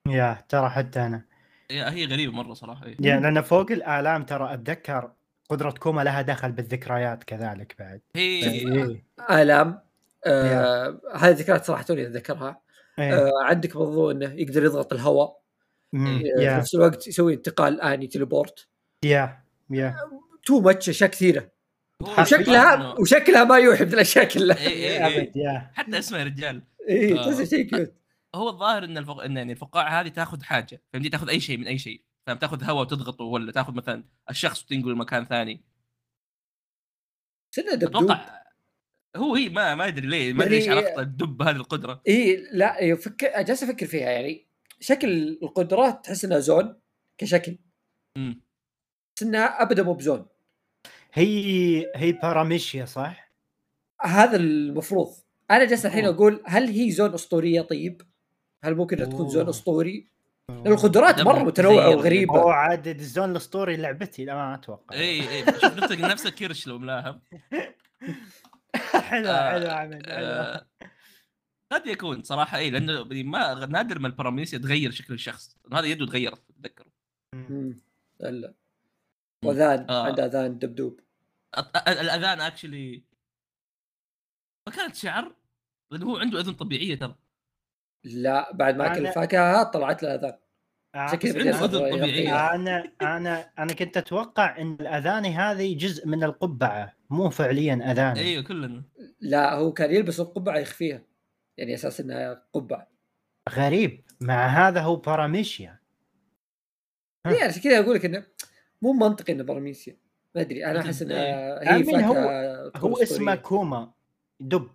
S2: يا ترى حتى أنا.
S1: إيه، هي غريبة مرة صراحة إيه.
S2: يعني لأن فوق الآلام ترى أتذكر قدرة كوما لها دخل بالذكريات كذلك بعد.
S1: هي
S3: آلام آه هذه ذكريات صراحة توني
S2: أتذكرها.
S3: آه عندك برضو إنه يقدر يضغط الهواء. في
S2: يا
S3: نفس الوقت يسوي انتقال آني teleport
S2: يا يا
S3: too much أشياء
S1: كثيرة.
S3: وشكلها وشكلها ما يوحي بالاشياء كلها.
S1: إيه، إيه، إيه. حتى اسمه يا رجال.
S3: اي
S1: آه.
S3: تحس شيء cute
S1: هو الظاهر إن الفق... إن يعني الفقاعة هذه تاخذ حاجة. فهمتي تاخذ أي شيء من أي شيء. فاهم؟ تاخذ هواء وتضغطه ولا تاخذ مثلا الشخص وتنقله لمكان ثاني.
S3: سنة دبدوب.
S1: أتوقع هو هي ما ما ادري ليه ما ادري إيش
S3: يعني-
S1: علاقة الدب هذه القدرة.
S3: اي لا إيه، فكر جالس أفكر فيها يعني. شكل القدرات تحس إنها زون كشكل
S1: مم.
S3: بس إنها أبدا مو بزون
S2: هي هي باراميشيا صح؟
S3: هذا المفروض أنا جالس الحين
S2: أوه.
S3: أقول هل هي زون أسطورية طيب؟ هل ممكن إنها تكون زون
S2: أوه.
S3: أسطوري؟ القدرات مرة
S1: متنوعة
S3: وغريبة
S2: هو عاد الزون الأسطوري لعبتي لا ما أتوقع
S1: إي إي شوف نفسك نفس الكرش لو ملاهم
S2: حلو
S1: آه،
S2: حلو عمد حلو
S1: آه، قد يكون صراحة اي لأنه ما نادر ما الباراميسيا تغير شكل الشخص. هذا يده تغيرت تتذكر
S3: مم. لا وأذان
S1: آه.
S3: عنده أذان دبدوب.
S1: الأذان اكشلي ما كانت شعر لأنه هو عنده أذن طبيعية ترى.
S3: لا بعد ما
S2: أكل
S3: الفاكهة طلعت له
S1: أذان.
S3: يغطيها.
S2: أنا أنا أنا كنت أتوقع إن الاذاني هذه جزء من القبعة مو فعليا اذاني
S1: أيوه كلنا.
S3: لا هو كان يلبس القبعة يخفيها. يعني أساس إنها قبعة
S2: غريب مع هذا هو باراميشيا.
S3: يعني عشان كذا أقول لك إنه مو منطقي إنه برميسيا ما أدري أنا أحس انها هي
S2: I mean، هو-
S3: فاكهه تكون
S2: هو اسمه. كوما دب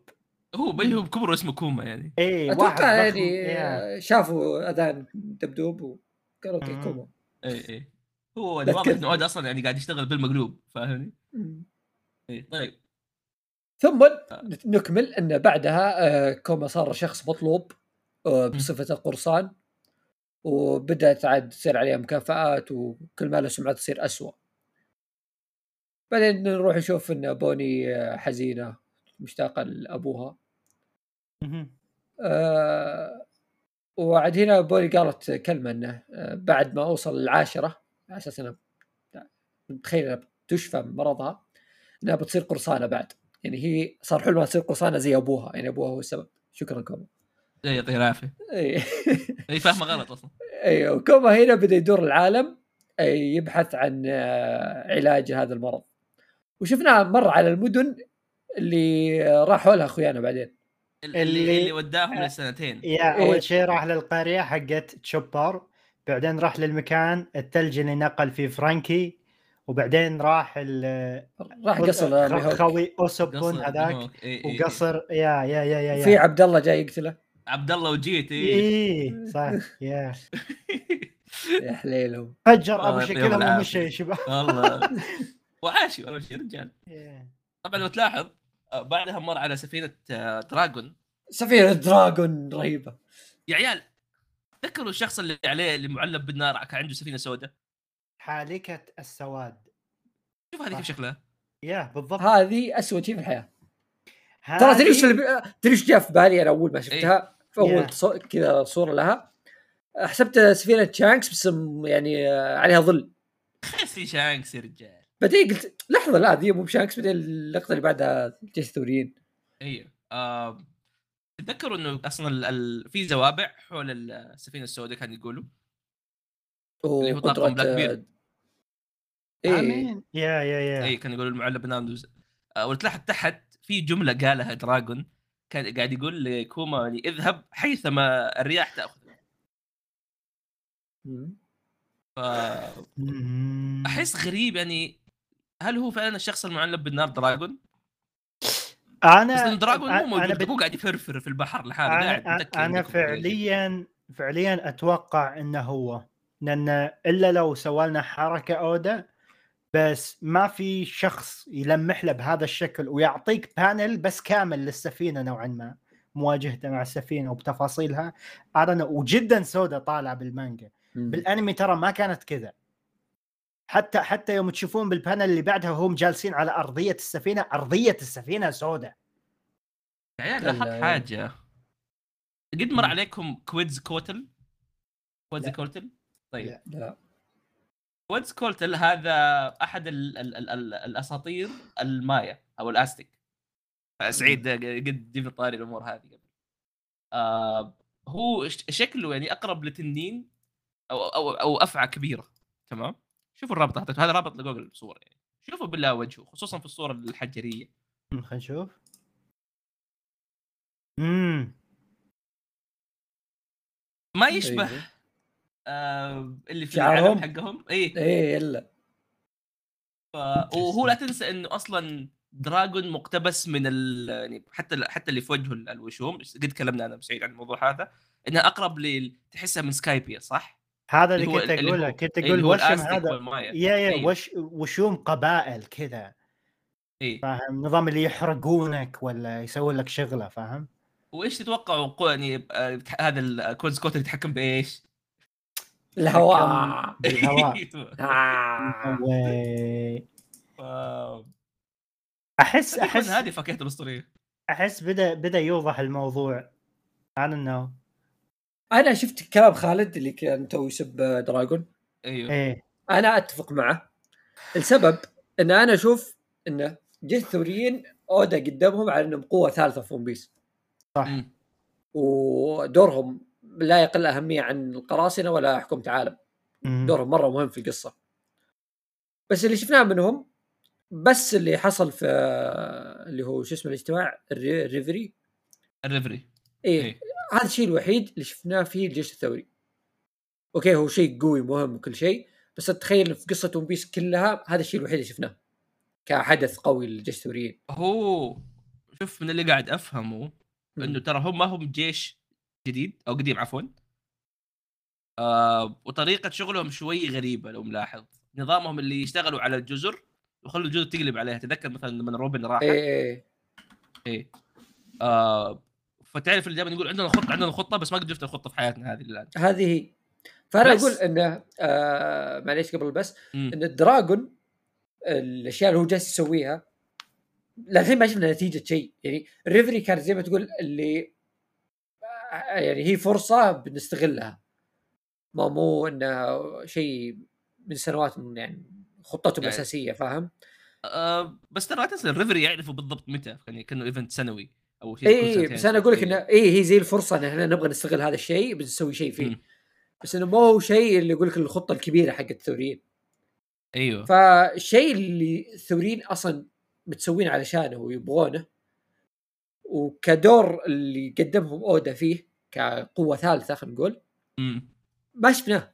S1: هو بل هو بكبره اسمه كوما يعني
S2: اي واحد أتوقع.
S3: يعني. شافوا أذان دبدوب وقالوا
S2: okay.
S3: كوما
S1: اي اي هو واضح. إنه أصلا يعني قاعد يشتغل بالمقلوب فاهمني؟ اي طيب
S3: ثم نكمل أن بعدها آه، كوما صار شخص مطلوب آه، بصفة القرصان وبدأت عاد تصير عليه مكافآت وكل ما له سمعة تصير أسوأ. بعدين نروح نشوف إن بوني آه، حزينة مشتاقة
S2: لأبوها.
S3: آه وعاد هنا بوني قالت كلمة إنه آه، بعد ما أوصل العاشرة على أساس إنها متخيل إنها تشفى من مرضها إنها بتصير قرصانة بعد. يعني هي صار حلمها تصير قرصانة زي أبوها يعني أبوها هو السبب. شكرا كوما.
S1: إيه، يعطيه العافية.
S3: اي
S1: اي فاهمة غلط أصلا.
S3: أيوه كوما هنا بدأ يدور العالم آه، يبحث عن آه، علاج هذا المرض. وشفناه مر على المدن اللي راحوا لها أخويانا بعدين.
S1: اللي
S2: اللي-
S1: اللي وداهم
S2: آه،
S1: لسنتين.
S2: يا
S3: إيه.
S2: اول شيء راح للقرية حقت تشوبر بعدين راح للمكان الثلج اللي نقل فيه فرانكي وبعدين راح ال-
S3: راح قصر ميهوك.
S2: خوي اوسوبون
S1: قصر
S2: هذاك. وقصر يا يا يا يا, يا.
S3: في عبد الله جاي يقتله
S1: عبد الله وجيت إيه.
S2: إيه صح يا
S3: يا حليلهم
S2: فجر
S1: أبو
S2: شكلهم. ومشى يا شباب
S1: والله وعاشي والله شيء رجال. طبعا لو تلاحظ آه، بعدها مر على سفينة آه، دراجون
S3: سفينة دراجون رهيبة
S1: يا عيال تذكروا الشخص اللي عليه اللي معلب بالنار كان عنده سفينة سوداء
S2: حالكة السواد.
S1: شوف هذه كيف. شكلها.
S2: yeah بالضبط.
S3: هذه اسوء شيء في الحياة. ترى
S2: هذه-
S3: تدري إيش تدري إيش جاء في بالي أنا أول ما شفتها؟ في. أول. كذا صورة لها. حسبت سفينة شانكس بس يعني آه، عليها ظل.
S1: خس في شانكس يا رجال.
S3: بعدين قلت لحظة لا ذي مو بشانكس بعدين اللقطة اللي بعدها جيش الثوريين.
S1: أيوه آه، تذكروا إنه أصلا ال... ال... في زوابع حول السفينة السوداء كانوا يقولوا؟ اللي هو طاقم Blackbeard.
S3: إيه
S2: آمين yeah yeah yeah
S1: اي كانوا يقولوا المعلم بالنار دوز- آه، وتلاحظ تحت في جملة قالها دراجون كان قاعد يقول لكوما يعني اذهب حيثما الرياح تأخذ.
S3: مم.
S1: أحس غريب يعني هل هو فعلا الشخص المعلم بالنار دراجون؟ بس أنا دراجون مو
S2: أنا
S1: موجود
S2: بت-
S1: مو قاعد يفرفر في البحر لحاله قاعد
S2: أنا,
S1: أنا.
S2: فعليا فعليا أتوقع إنه هو لأن إلا لو سوى لنا حركة أودا بس ما في شخص يلمح له بهذا الشكل ويعطيك panel بس كامل للسفينة نوعا ما مواجهته مع السفينة وبتفاصيلها أنا وجدا سوداء طالعه بالمانجا. بالأنمي ترى ما كانت كذا حتى حتى يوم تشوفون بال panel اللي بعدها وهم جالسين على أرضية السفينة أرضية السفينة سوداء
S1: يا عيال
S3: لا،
S1: لاحظت
S3: لا.
S1: حاجة قد مر. عليكم كويدز كوتل كويدز. كوتل طيب
S2: لا.
S3: لا
S1: كويدز كوتل هذا أحد ال ال ال ال الأساطير المايا أو الأزتيك. سعيد قد جبنا طاري الأمور هذه قبل. آه هو شكله يعني أقرب لتنين أو أو أو أفعى كبيرة. تمام؟ شوفوا الرابط حطيته. هذا رابط لجوجل صوره يعني. شوفوا بالله وجهه خصوصا في الصورة
S2: الحجرية. خلينا نشوف. امم
S1: ما يشبه
S3: أيوه.
S1: آه اللي في
S3: شعرهم؟
S1: العلم حقهم اي
S3: إيه الا
S1: ف- وهو لا تنسى إنه أصلا دراجون مقتبس من ال... يعني حتى حتى اللي في وجهه ال- الوشوم قد تكلمنا أنا بسعيد عن الموضوع هذا إنها أقرب ل تحسها من سكايبيا صح؟
S2: هذا اللي
S1: اللي
S2: كنت أقوله
S1: هو-
S2: كنت أقول
S1: هو
S2: وشم هذا. yeah yeah
S1: أيوه.
S2: وش وشوم قبائل كذا
S1: اي
S2: فاهم نظام اللي يحرقونك ولا يسوون لك شغلة فاهم
S1: وإيش تتوقعوا يعني آه، هذا الكوز كوت يتحكم بإيش؟
S3: الهواء
S2: بالهواء.
S3: آه.
S2: وي.
S1: ف-
S2: احس احس
S1: هذه فاكهه الأسطورية.
S2: أحس بدا بدأ يوضح الموضوع. أنا انه
S3: أنا شفت كلام خالد اللي كان تو يسب دراجون.
S1: أيوه.
S2: إيه.
S3: أنا أتفق معه. السبب إن أنا أشوف انه جيش الثوريين أودا قدمهم على إنهم قوة ثالثة في One Piece
S2: صح.
S3: ودورهم لا يقل أهمية عن القراصنة ولا حكومة عالم. دورهم مرة مهم في القصة. بس اللي شفناه منهم بس اللي حصل في اللي هو شو اسمه الاجتماع الري- الريفري.
S1: الريفري.
S3: إيه
S1: إيه.
S3: هذا الشيء الوحيد اللي شفناه فيه الجيش الثوري. أوكي هو شيء قوي مهم وكل شيء بس تخيل في قصة One Piece كلها هذا الشيء الوحيد اللي شفناه كحدث قوي للجيش الثوريين.
S1: هو شوف من اللي قاعد أفهمه إنه ترى هم ما هم جيش جديد أو قديم عفوا. آه وطريقة شغلهم شوي غريبة لو ملاحظ. نظامهم اللي يشتغلوا على الجزر ويخلوا الجزر تقلب عليها. تذكر مثلا لما روبن راح؟
S3: إيه إيه
S1: إيه. آه فتعرف اللي دائما يقول عندنا خطه عندنا خطة بس ما قد شفت الخطة في حياتنا هذه الآن.
S3: هذه هي. فأنا
S1: بس-
S3: أقول إنه آه معليش قبل بس
S1: مم.
S3: إن الدراجون الأشياء اللي هو جالس يسويها للحين ما شفنا نتيجة شيء. يعني الريفري كانت زي ما تقول اللي يعني هي فرصة بنستغلها ما مو إنه شيء من سنوات من يعني خطتهم
S1: يعني-
S3: الأساسية فاهم؟
S1: آه بس ترى لا تنسى الريفري يعرفوا بالضبط متى يعني كأنه event سنوي أو شيء
S3: اي. بس أنا أقول لك. إنه اي هي زي الفرصة إن إحنا نبغى نستغل هذا الشيء بنسوي شيء فيه
S1: مم.
S3: بس إنه مو هو شيء اللي يقول لك الخطة الكبيرة حقت الثوريين
S1: أيوه
S3: فالشيء اللي الثوريين أصلا متسوين علشانه ويبغونه وكدور اللي قدمهم أودا فيه كقوة ثالثة خلينا نقول. ما شفناه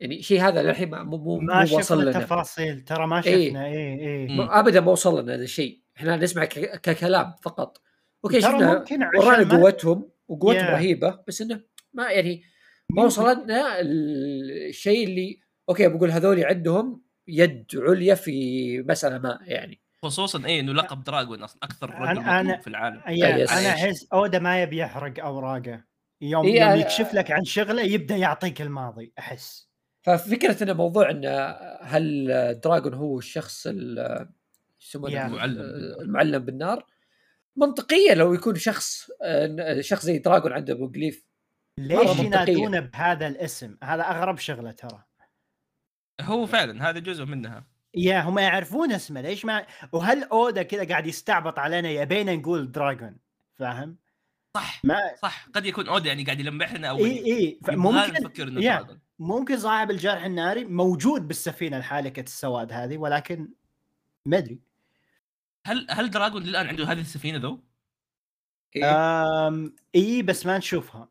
S3: يعني شيء هذا للحين ما- مو مو
S2: ما شفنا
S3: لنا
S2: تفاصيل ترى ما
S3: إيه.
S2: شفنا اي اي
S1: مم.
S3: مو- أبدا ما وصل لنا هذا الشيء إحنا نسمع ك- ككلام فقط أوكي
S2: ترى
S3: شفنا
S2: ممكن عشان
S3: ورانا
S2: ما-
S3: قوتهم وقوتهم
S2: Yeah.
S3: رهيبة بس إنه ما يعني ما
S2: ممكن.
S3: وصل لنا الشيء اللي أوكي بقول هذول عندهم يد عليا في مسألة ما يعني
S1: خصوصا اي إنه لقب دراجون أصلا أكثر رجل
S2: أنا-
S1: في العالم.
S2: أنا أحس أودا ما يبي يحرق أوراقه يوم
S3: إيه،
S2: يوم يكشف لك عن شغلة يبدأ يعطيك الماضي أحس.
S3: ففكرة انه موضوع انه هل دراجون هو الشخص يسمونه.
S1: المعلم.
S3: المعلم بالنار؟ منطقية لو يكون شخص شخص زي دراجون عنده Poneglyph
S2: ليش. ينادونه بهذا الاسم؟ هذا أغرب شغلة ترى.
S1: هو فعلا هذا جزء منها.
S2: يا هم يعرفون اسمه ليش ما؟ وهل أودا كذا قاعد يستعبط علينا يبينا نقول دراجون فاهم؟
S1: صح
S2: ما
S1: صح. قد يكون اودا يعني قاعد يلمحنا أو
S2: إي إي.
S1: يبغانا
S2: ممكن
S1: نفكر
S2: إنه.
S1: دراجون
S2: ممكن صاحب الجرح الناري موجود بالسفينة الحالكة السواد هذه ولكن ما أدري.
S1: هل هل دراجون للان عنده هذه السفينة ذو؟
S3: إيه؟
S2: أم إي بس ما نشوفها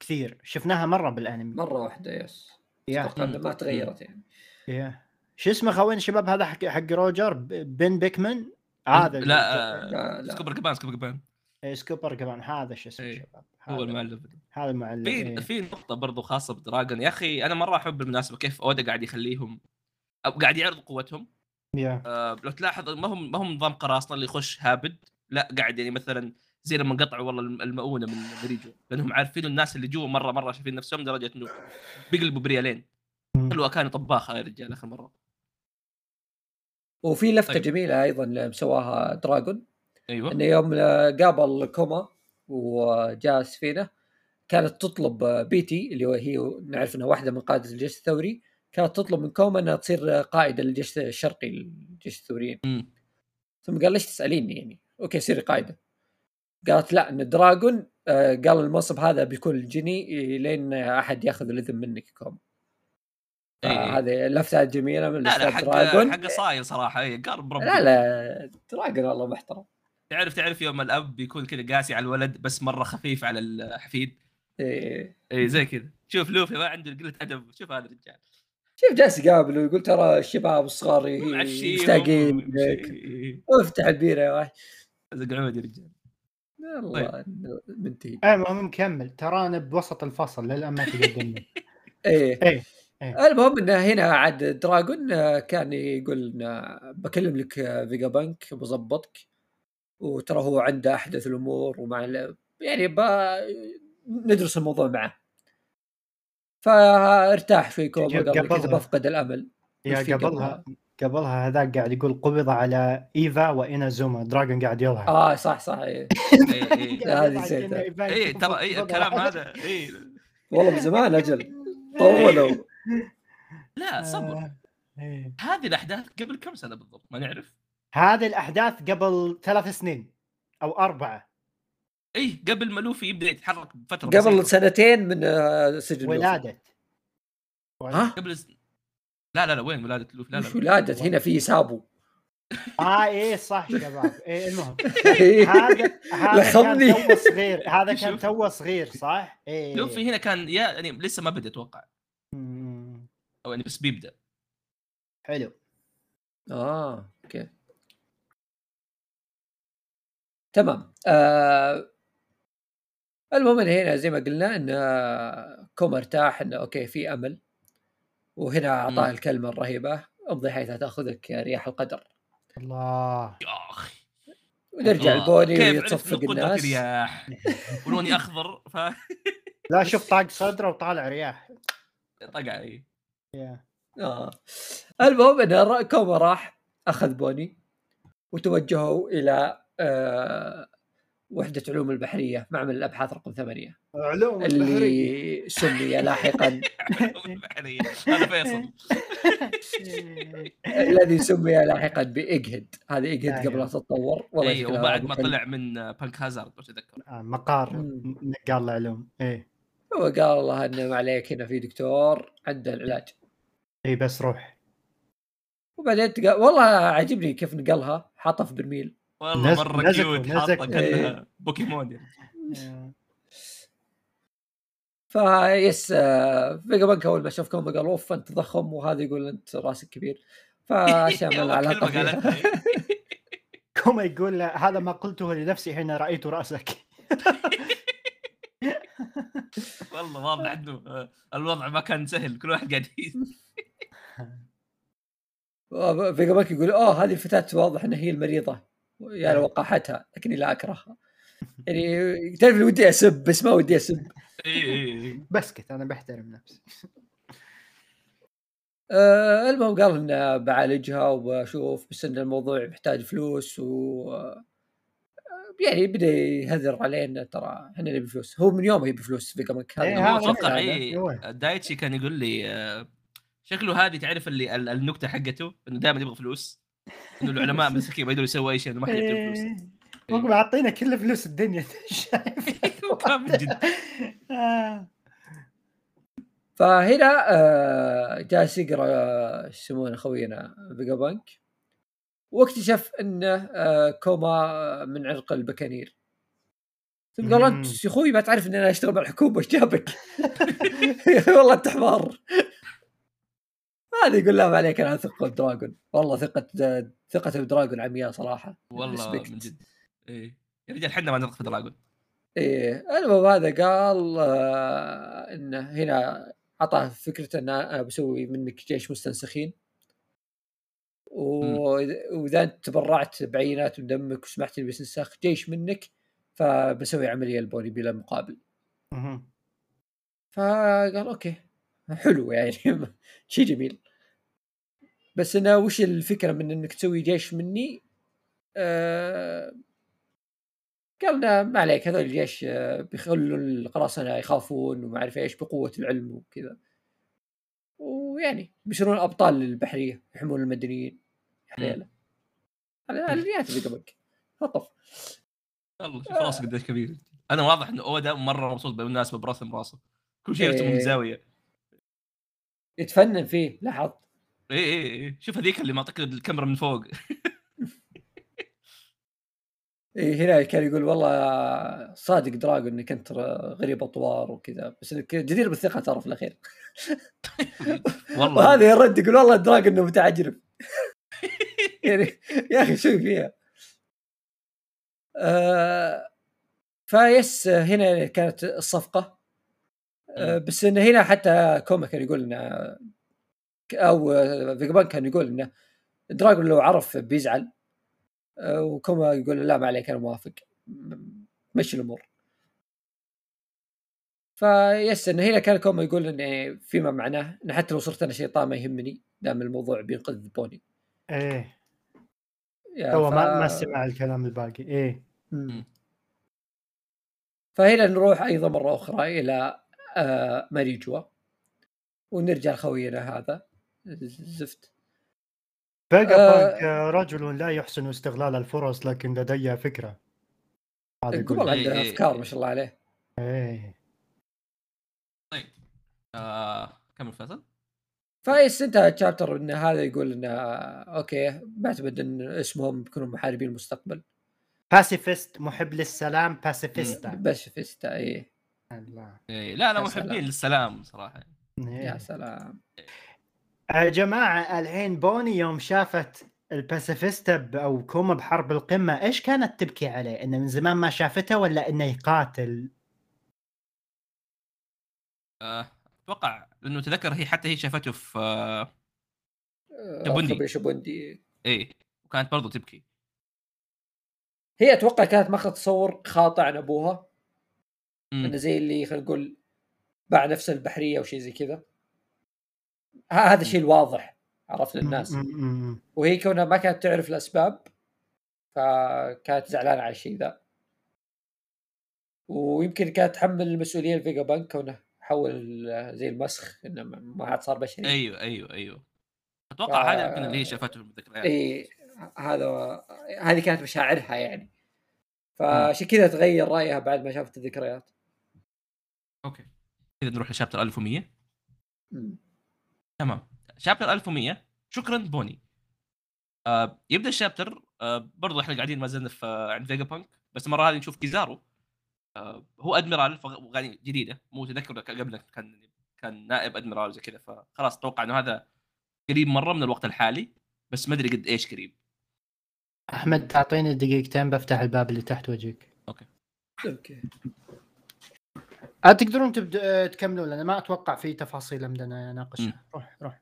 S2: كثير. شفناها
S3: مرة بالأنمي. مرة
S2: واحدة
S3: yes. إنها ما تغيرت يعني.
S2: يا. شو اسمه خوين شباب هذا حق حق روجر؟ بن بيكمان؟ هذا
S1: لا
S3: لا،
S1: آه،
S3: لا.
S1: سكوبر جابان سكوبر جابان
S2: إيه، سكوبر جابان هذا شو اسمه
S1: إيه،
S2: شباب؟
S1: هو
S2: هذا-
S1: المعلم.
S2: هذا المعلم
S1: في
S2: إيه.
S1: في نقطة برضو خاصة بدراجون. يا أخي أنا مرة أحب بالمناسبة كيف اودا قاعد يخليهم أو قاعد يعرض قوتهم.
S2: يا.
S1: آه لو تلاحظ ما هم ما هم نظام قراصنه اللي يخش هابد. لا قاعد يعني مثلا زي لما قطعوا والله الم- المؤونة من ماريجوا لأنهم عارفين الناس اللي جوا مرة مرة شايفين نفسهم لدرجه إنه بيقلبوا بريالين. خلوها كان طباخه يا رجال آخر مرة.
S3: وفي لفتة
S1: طيب.
S3: جميلة أيضا مسواها دراجون.
S1: أيوه.
S3: إنه يوم قابل كوما وجاء السفينه كانت تطلب بيتي اللي هي نعرف إنها واحدة من قاده الجيش الثوري كانت تطلب من كوما إنها تصير قائده للجيش الشرقي للجيش الثوريين. ثم قال ليش تسأليني يعني؟ okay صيري قائدة. قالت لا إن دراجون آه، قال المنصب هذا بيكون لجيني لين أحد يأخذ الإذن منك كوما.
S1: إيه.
S3: هذه لفتة جميلة من
S1: لا لا حق
S3: دراجون
S1: حق صاير صراحة اي بربي
S3: لا لا دراجون والله محترم.
S1: تعرف تعرف يوم الأب بيكون كذا قاسي على الولد بس مرة خفيف على الحفيد؟
S3: إيه.
S1: اي زي كذا. شوف لوفي ما عنده قلة أدب. شوف هذا الرجال.
S3: شوف جالس يقابله ويقول ترى الشباب الصغار مشتاقين
S1: إيه.
S3: افتح البيره يا وحش
S1: زقعود يا رجال.
S3: والله إنه منتهي.
S2: المهم نكمل. ترانا بوسط الفصل للأن ما تقدمنا
S3: إيه.
S2: إيه
S3: المهم انه هنا عاد دراجون كان يقول بكلم لك فيجا بانك بظبطك. وترى هو عنده أحدث الأمور ومع يعني. ندرس الموضوع معه. فارتاح كوما قال كذا
S2: قبلها.
S3: بفقد الأمل.
S2: يا
S3: في
S2: قبلها؟ قبلها؟ هذاك قاعد يقول قبض على إيفا وإنازوما دراجون قاعد يظهر
S3: آه صح صح إيه.
S1: إيه، إيه.
S3: هذه نسيتها.
S1: اي ترى اي الكلام هذا؟ اي
S3: والله من زمان أجل. طولوا.
S1: لا صبر.
S2: إيه.
S1: هذه الأحداث قبل كم سنة بالضبط؟ ما نعرف.
S2: هذه الأحداث قبل ثلاث سنين أو أربعة.
S1: اي قبل ما لوفي يبدأ يتحرك بفترة
S3: قبل
S1: بسيطة.
S3: سنتين من آه، سجن.
S2: ولاده
S3: ها؟
S1: قبل س... لا لا لا وين ولاده لوفي؟ لا
S3: مش
S1: لا
S3: ولادة هنا في سابو.
S2: آه إيه صح شباب. إيه المهم. هذا هذا
S3: لخمني.
S2: كان تو صغير. هذا كان
S1: شوف.
S2: تو صغير صح؟ إيه.
S1: لوفي هنا كان يا يعني لسه ما بدأ
S2: أتوقع.
S1: أو يعني بس بيبدأ.
S2: حلو.
S3: آه okay. تمام. آه المهم إن هنا زي ما قلنا إن كوما ارتاح إنه okay في أمل. وهنا
S1: أعطاه.
S3: الكلمة الرهيبة امضي حيث تأخذك رياح القدر.
S2: الله.
S1: يا أخي.
S3: ونرجع. البوني
S1: كيف
S3: ويتصفق الناس.
S1: رياح ولوني أخضر ف
S2: لا شوف طاق صدره وطالع رياح.
S1: طقع اي
S2: يا.
S3: آه. المهم إن كوما راح أخذ بوني وتوجهوا إلى آه وحدة علوم البحرية معمل الأبحاث رقم ثمانية.
S2: علوم
S3: اللي سمي لاحقا.
S1: البحرية. هذا فيصل.
S3: الذي سمي لاحقا بإيجهيد هذه إيجهيد
S2: أيوه.
S3: قبل لا تتطور والله شكلها
S1: وبعد ما. طلع من بانك هازارد
S2: آه، مقار
S3: مم.
S2: نقال العلوم. إيه.
S3: هو قال الله إنه ما عليك هنا في دكتور عنده العلاج.
S2: اي بس روح.
S3: وبعدين تقا... والله عجبني كيف نقلها. حاطها في برميل.
S1: والله مرة cute
S2: حاطة.
S1: كأنها بوكيمون يعني.
S3: فيس آه، فيجا بانك اول ما شافكم قال أوف أنت ضخم وهذا يقول أنت راسك كبير فاشياء ما لها علاقه
S1: كلمة
S3: فيها
S1: قالتها.
S2: كوما يقول هذا ما قلته لنفسي حين رأيت رأسك
S1: والله واضح إنه آه، الوضع ما كان سهل كل واحد قاعد
S3: فيجا بانك يقول اوه هذه الفتاة واضح انها هي المريضة يعني وقاحتها لكني لا أكرهها. يعني تعرف اللي ودي أسب بس ما ودي أسب.
S1: إي إي إي.
S2: بسكت أنا بحترم نفسي.
S3: آه المهم قال إنه بعالجها وبشوف بس إن الموضوع محتاج فلوس و آه، يعني بدا يهذر علينا ترى إحنا نبي فلوس. هو من يوم يبي فلوس
S2: إيه،
S1: هو
S2: هذا أتوقع.
S1: اي. دايتشي كان يقول لي آه، شكله هذه تعرف اللي ال- النكتة حقته إنه دائما يبغى فلوس. إنه العلماء مسكين ما يقدروا يسووا أي شيء ما حد يعطيهم فلوس
S2: إيه. هم معطينا كل فلوس الدنيا شايف
S1: كان من جد
S2: آه.
S3: فهنا آه جالس يقرأ آه، إيش يسمونه خوينا فيجا بانك واكتشف إنه كوما من عرق البكانير ثم قال. أنت يا أخوي ما تعرف إن أنا أشتغل مع الحكومة إيش جابك؟ والله أنت حمار هذا يقول لا عليك أنا أثق بدراجون والله ثقة ثقته بدراجون عمياء صراحة.
S1: والله. من جد. إيه. يا رجال إحنا ما نثق في دراجون
S3: إيه. المهم هذا قال آه انه هنا اعطاه فكرة إن أنا بسوي منك جيش مستنسخين. وإذا أنت تبرعت بعينات من دمك وسمحت لي باستنساخ جيش منك فبسوي عملية لبوني بلا مقابل. فقال أوكي. حلو يعني. شيء جميل. بس انه وش الفكرة من إنك تسوي جيش مني؟ آه قال لا ما عليك هذول الجيش آه بيخلوا القراصنة يخافون وما أعرف إيش بقوة العلم وكذا. ويعني بيصيرون أبطال للبحرية يحمون المدنيين حليلة. على اليات اللي قبلك. لطف
S1: والله شوف راسه قديش كبير. أنا واضح انه أودا مرة مبسوط بالمناسبه برسم راسه. كل شيء يرسمه من
S3: إيه.
S1: زاوية.
S3: يتفنن فيه لاحظت؟
S1: اي اي اي شوف هذيك اللي معطيك الكاميرا من فوق.
S3: إيه هنا كان يقول والله صادق دراجون انك انت غريب اطوار وكذا بس إنك جدير بالثقة ترى في الأخير.
S1: والله.
S3: وهذا يرد يقول والله دراجون إنه متعجرف. يعني يا أخي شو فيها. آه فيس هنا كانت الصفقة. بس انه هنا حتى كوما كان يقول إنه أو فيجا بانك كان يقول إنه دراجون لو عرف بيزعل آه وكوما يقول لا ما عليك أنا موافق. مشي الأمور. بس انه هنا كان كوما يقول إنه فيما معناه انه حتى لو صرت أنا شيطان ما يهمني دام الموضوع بينقذ بوني. إيه.
S2: هو
S3: ف-
S2: ما ما سمع الكلام الباقي. إيه.
S3: مم. فهنا نروح أيضا مرة أخرى إلى آه ماريجوا. ونرجع لخوينا هذا. الزفت
S2: فيجا
S3: آه.
S2: بانك رجل لا يحسن استغلال الفرص لكن لدي فكرة. هذا
S3: والله
S1: إيه،
S3: عنده
S1: إيه،
S3: أفكار
S1: إيه.
S3: ما شاء الله عليه.
S2: إيه.
S1: آه كمل فيصل.
S3: فايس انتهى ال chapter إن هذا يقول انه أوكي بعتمد إن اسمهم بيكونوا محاربين المستقبل.
S2: pacifist محب للسلام باسيفيستا
S3: بس فيستا اي
S2: الله.
S1: إيه لا لا
S3: يا
S1: محبين
S3: سلام.
S1: للسلام صراحة
S3: يا
S2: إيه.
S3: سلام
S2: يا جماعة الحين بوني يوم شافت الباسيفيستا أو كوما بحرب القمة إيش كانت تبكي عليه؟ إنه من زمان ما شافته ولا إنه يقاتل؟
S1: آه، أتوقع لأنه تذكر هي حتى هي شافته في شابوندي.
S3: خبي شابوندي
S1: إيه وكانت برضو تبكي
S3: هي أتوقع كانت ماخذ تصور خاطئ عن
S1: أبوها.
S3: انه زي اللي خلينا نقول باع نفسه البحرية أو شيء زي كذا. هذا الشيء الواضح عرفت للناس. وهي كونها ما كانت تعرف الأسباب فكانت زعلانة على الشيء ذا. ويمكن كانت تحمل المسؤولية لفيجا بانك كونه حول زي المسخ إنه ما- ما عاد صار بشري.
S1: أيوه أيوه أيوه. أتوقع
S3: ف-
S1: هذا يمكن اللي هي شافته في الذكريات
S3: إي هذا هذه كانت مشاعرها يعني. فعشان كذا تغير رأيها بعد ما شافت الذكريات.
S1: أوكي. كذا نروح ل chapter 1100
S3: مم.
S1: تمام. chapter 1100 شكرا بوني. آه يبدأ ال chapter. آه برضو إحنا قاعدين ما زلنا في آه عند فيجا بانك. بس المرة هذه نشوف كيزارو. آه هو أدميرال فغ- يعني جديدة. مو تذكر قبل كان كان نائب أدميرال زي كذا. فخلاص أتوقع إنه هذا قريب مرة من الوقت الحالي. بس ما أدري قد إيش قريب.
S2: أحمد تعطيني دقيقتين بفتح الباب اللي تحت وجهك
S3: أوكي.
S2: آه تقدرون تبدا تكملون لأن ما أتوقع في تفاصيل بدنا نناقشها روح روح.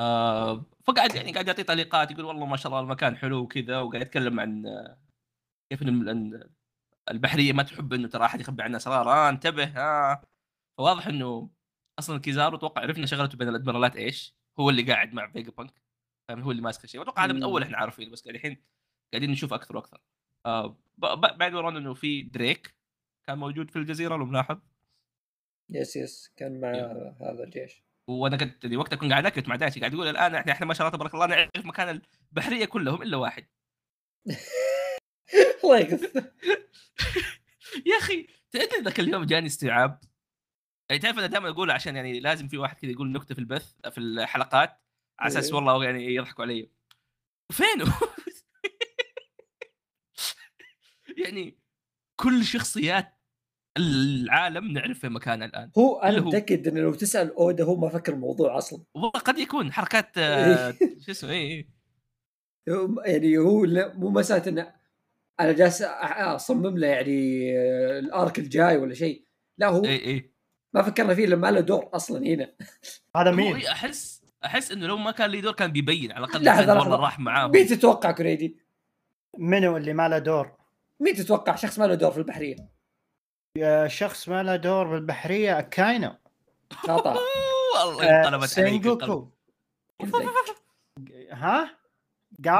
S1: آه فقعد يعني قاعد يعطي تعليقات يقول والله ما شاء الله المكان حلو وكذا وقاعد يتكلم عن آه، كيف إن البحرية ما تحب إنه ترى أحد يخبي عنها اسرار آه انتبه. آه فواضح إنه أصلا كيزارو أتوقع عرفنا شغلته بين الأدميرالات إيش؟ هو اللي قاعد مع فيجا بانك فاهم؟ هو اللي ماسك الشيء. أتوقع هذا من. أول إحنا عارفين بس قاعد الحين قاعدين نشوف أكثر وأكثر. آه بعد ورانا إنه في دريك. كان موجود في الجزيرة لو ملاحظ
S3: يس يس كان مع
S1: أيوه.
S3: هذا الجيش
S1: وأنا كنت وقتها كنت قاعد اكت مع دايتي قاعد يقول الآن إحنا إحنا ما شاء الله تبارك الله نعرف مكان البحرية كلهم إلا واحد
S3: الله يقص
S1: يا أخي تدري ذاك اليوم جاني استيعاب يعني تعرف أنا دائما أقول عشان يعني لازم في واحد كذا يقول نكتة في البث في الحلقات على أساس
S3: إيه.
S1: والله يعني يضحكوا علي فينه؟ يعني كل شخصيات العالم نعرف في مكانها الآن
S3: هو
S1: أنا
S3: متأكد إنه لو تسأل أودا هو ما فكر الموضوع أصلا
S1: وقد يكون حركات آه، شو اسمه اي
S3: يعني هو لا- مو مساله إنه أنا جالس أصمم له يعني آه، الأرك الجاي ولا شيء لا هو
S1: اي اي
S3: ما فكرنا فيه لما ما له دور أصلا هنا
S2: هذا مين؟
S1: إيه، أحس أحس إنه لو ما كان لي دور كان بيبين على الأقل
S3: لحظة.
S1: والله راح معاهم
S3: مين تتوقع كريدي؟
S2: منو اللي ما له دور؟
S3: مين تتوقع شخص ما له دور في البحرية؟
S2: يا شخص ما له دور بالبحرية كاينو
S3: خطأ
S1: والله
S2: آه،
S1: انقلبت عليك.
S2: ها؟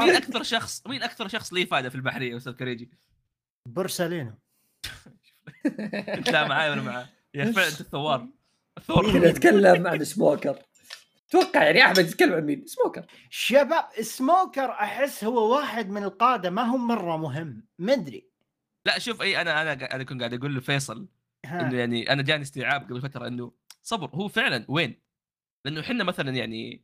S1: مين أكثر شخص مين أكثر شخص ليه فائده في البحرية أستاذ كريجي؟
S2: بورسالينو
S1: انت لا معاي ولا معاه؟ يا فعلا أنت الثوار الثور
S3: مين يتكلم عن سموكر؟ توقع يعني أحمد يتكلم عن مين؟ سموكر
S2: شباب سموكر أحس هو واحد من القادة ما هو مرة مهم مدري
S1: لا شوف إي أنا أنا أنا كنت قاعد أقول لفيصل
S2: إنه.
S1: يعني أنا جاني استيعاب قبل فترة إنه صبر هو فعلا وين؟ لأنه إحنا مثلا يعني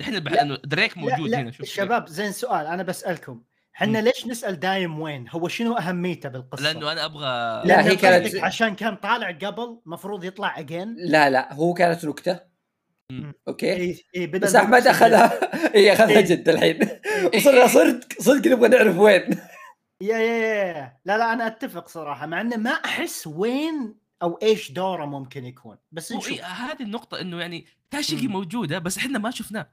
S1: الحين البحر
S2: لا.
S1: انه دريك
S2: لا
S1: موجود
S2: لا
S1: هنا شوف
S2: شباب زين سؤال أنا بسألكم
S1: إحنا.
S2: ليش نسأل دايم وين؟ هو شنو أهميته بالقصة؟
S1: لأنه أنا أبغى
S3: لا، هي كانت-
S2: عشان كان طالع قبل مفروض يطلع اجين
S3: لا لا هو كانت
S1: نكتة.
S3: أوكي.
S2: اي بدل
S3: بس أحمد أخذها. اي أخذها
S2: إيه.
S3: جد الحين. وصرنا صدق صدق نبغى نعرف وين.
S2: يا يا يا لا لا أنا أتفق صراحة مع إنه ما أحس وين أو إيش دوره ممكن يكون. بس نشوف.
S1: إيه هذه النقطة إنه يعني تاشيجي
S2: مم.
S1: موجودة بس إحنا ما شفناه.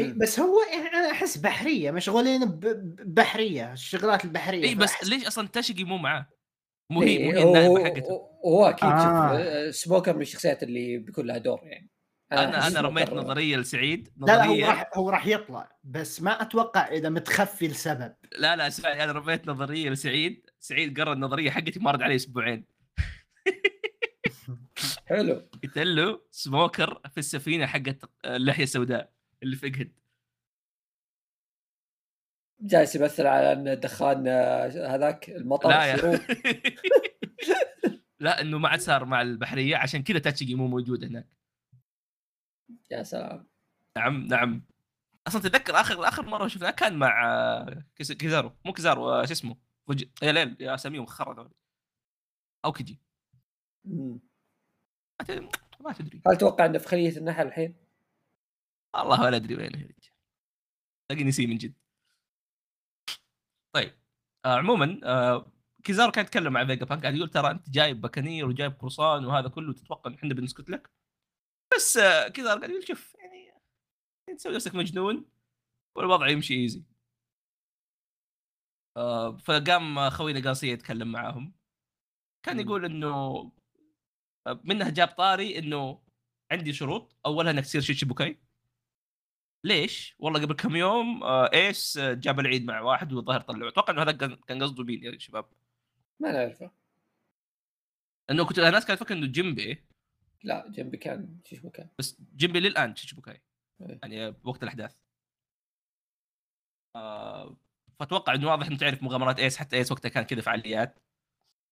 S2: إيه، بس هو يعني أنا أحس بحرية مشغولين بحرية الشغلات البحرية
S1: اي بس ليش أصلا تاشيجي مو معاه؟ مو هي
S3: إيه،
S1: مو هي
S3: هو-
S1: النائبة حقته.
S3: هو- هو أكيد
S2: آه.
S3: آه. سموكر من الشخصيات اللي بيكون لها دور يعني. أنا
S1: أنا رميت نظرية لسعيد.
S2: لا لا هو
S1: نظرية
S2: راح هو راح يطلع بس ما أتوقع إذا متخفي لسبب.
S1: لا لا اسمعني أنا رميت نظرية لسعيد. سعيد قرأ النظرية حقتي ما رد علي أسبوعين.
S3: حلو.
S1: قلت له سموكر في السفينة حقت اللحية السوداء اللي في إجهد.
S3: جالس يمثل على إن دخان آه، هذاك المطر
S1: لا يا. لا إنه ما عاد صار مع البحرية عشان كذا تاتشيجي مو موجود هناك.
S3: يا سلام.
S1: نعم نعم. أصلا تذكر آخر آخر مرة شفناه كان مع آه، كيز- كيزارو. مو كيزارو آه، شو اسمه؟ فوجي يا ليل يا اساميهم خرا
S3: أوكيجي.
S1: ما تدري ما تدري.
S3: هل تتوقع إنه في خلية النحل الحين؟
S1: والله ولا أدري وين هي. تلاقي نسي من جد. طيب. آه عموما آه كيزارو كان يتكلم مع فيجا بانك. قاعد يقول ترى أنت جايب بكانير وجايب كروسان وهذا كله تتوقع ان إحنا بنسكت لك؟ بس كيزارو قاعد يقول شوف يعني تسوي نفسك مجنون والوضع يمشي easy آه فقام خوينا قاصية يتكلم معاهم. كان. يقول إنه آه، منها جاب طاري إنه عندي شروط. أولها إنك تصير شيشيبوكاي ليش؟ والله قبل كم يوم آه ايس جاب العيد مع واحد والظاهر طلعه أتوقع إنه هذا كان كان قصده مين يا شباب؟
S3: ما نعرفه.
S1: إنه كنت الناس كانت تفكر إنه جيمبي.
S3: لا جيمبي كان كان
S1: بس جيمبي للآن شيشيبوكاي
S3: إيه.
S1: يعني بوقت الأحداث. آه فأتوقع إنه واضح إنه تعرف مغامرات إيس حتى إيس وقتها كان كذا فعاليات.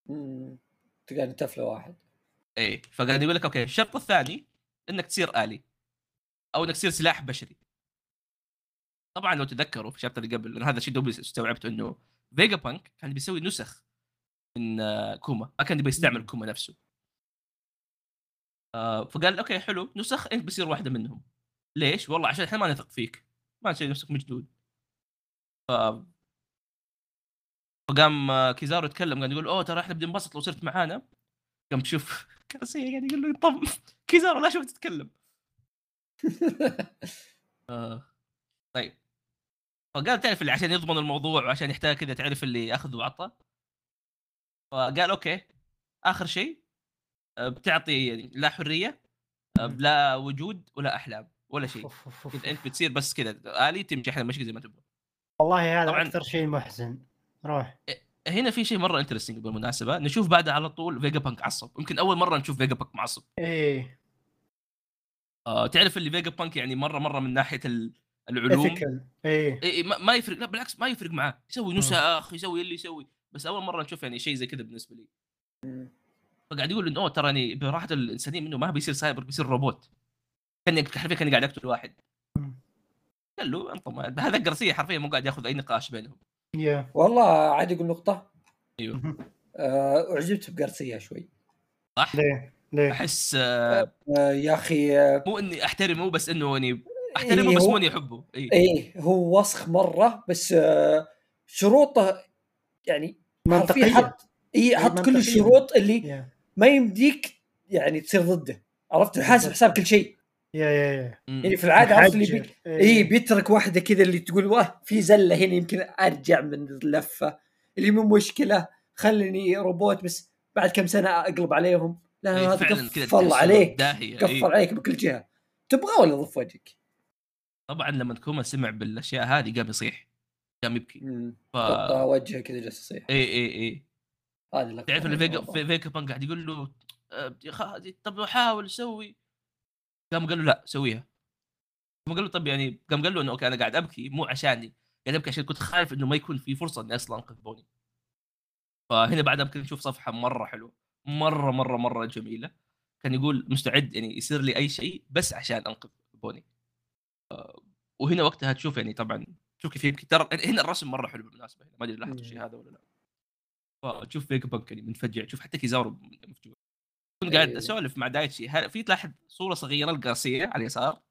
S3: مم. تلقى نتفله واحد.
S1: إيه فقاعد يقول لك أوكي الشرط الثاني إنك تصير آلي. أو إنك تصير سلاح بشري. طبعا لو تذكروا في ال chapter اللي قبل لأن هذا الشيء دوبي استوعبته إنه فيجا بانك كان بيسوي نسخ من آه، كوما. ما كان يبي يستعمل كوما نفسه. آه، فقال أوكي حلو نسخ انت بصير واحدة منهم. ليش؟ والله عشان إحنا ما نثق فيك ما تسوي نفسك مجنون. ف فقام آه، كيزارو يتكلم قاعد يقول أوه ترى إحنا بننبسط لو صرت معانا. قام تشوف كاسيه قاعد يقول له طب كيزارو لا شوف تتكلم. آه. طيب. فقال تعرف اللي عشان يضمن الموضوع وعشان يحتاج كذا تعرف اللي اخذ وعطى فقال أوكي آخر شيء. بتعطي يعني لا حرية آه،. لا وجود ولا أحلام ولا شيء. أنت بتصير بس كذا آلي تمشي إحنا مشي زي ما تبغى.
S2: والله هذا
S1: طبعاً-
S2: أكثر شيء محزن. روح.
S1: هنا في شيء مرة interesting بالمناسبة نشوف بعدها على طول فيجا بانك عصب. يمكن أول مرة نشوف فيجا بانك معصب.
S2: إيه.
S1: آه تعرف اللي فيجا بانك يعني مرة مرة من ناحية ال- العلوم؟
S2: إيه.
S1: إيه إيه، ما, ما يفرق لا بالعكس ما يفرق معاه. يسوي نسخ يسوي اللي يسوي. بس أول مرة نشوف يعني شيء زي كذا بالنسبة لي. فقاعد يقول إنه أوه تراني براحة الإنسانية منه ما بيصير سايبورغ بيصير روبوت. كاني حرفيا كاني قاعد اقتل واحد. قال له أنت ما- هذا قارسيا حرفيا مو قاعد ياخذ أي نقاش بينهم.
S2: يا.
S3: والله عاد أقول نقطة.
S1: أيوه.
S3: آه، أعجبت بقارسيا شوي.
S1: صح؟
S2: ليه؟ ليه؟
S1: أحس آه،
S3: آه، يا أخي آه،
S1: مو إني أحترمه بس إنه يعني أحترمه
S3: إيه
S1: بس مو إني أحبه. اي
S3: إيه هو وسخ مرة بس آه، شروطه يعني
S2: منطقية.
S3: حط اي حط كل. الشروط اللي
S2: يا.
S3: ما يمديك يعني تصير ضده. عرفت؟ حاسب. حساب كل شيء.
S2: يا يا يا.
S3: يعني في العادة عرفت اللي بي... اي بيترك واحدة كذا اللي تقول واه في زلة هنا يمكن أرجع من اللفة. اللي مو مشكلة خلني روبوت بس بعد كم سنة أقلب عليهم. لا
S1: إيه،
S3: هذا
S1: فعلا كذا
S3: قفل عليك.
S1: داهيه
S3: قفل
S1: إيه.
S3: عليك بكل جهة. تبغى ولا ضف وجهك؟
S1: طبعا لما كوما سمع بالأشياء هذه قام يصيح. قام يبكي. ف
S3: وجهه كذا جالس يصيح.
S1: اي اي اي
S3: هذه اللقطه
S1: تعرف فيجا بانك قاعد يقول له آه، طب حاول سوي. قام قال له لا سويها. قام قال له طب يعني قام قال له إنه okay أنا قاعد أبكي مو عشاني. قاعد أبكي عشان كنت خايف إنه ما يكون في فرصة إني أصلا أنقذ بوني. فهنا بعدها ممكن نشوف صفحة مرة حلوة مرة مرة مرة جميلة. كان يقول مستعد يعني يصير لي أي شيء بس عشان أنقذ بوني. آه، وهنا وقتها تشوف يعني طبعا شوف كيف يبكي ترى هنا الرسم مرة حلو بالمناسبة ما أدري لاحظت الشيء هذا ولا لا. فتشوف فيجا بانك يعني منفجع تشوف حتى كيزارو مفجوع كنت قاعد
S3: أيوه.
S1: أسولف مع دايتشي هل في تلاحظ صورة صغيرة القاسيه على اليسار؟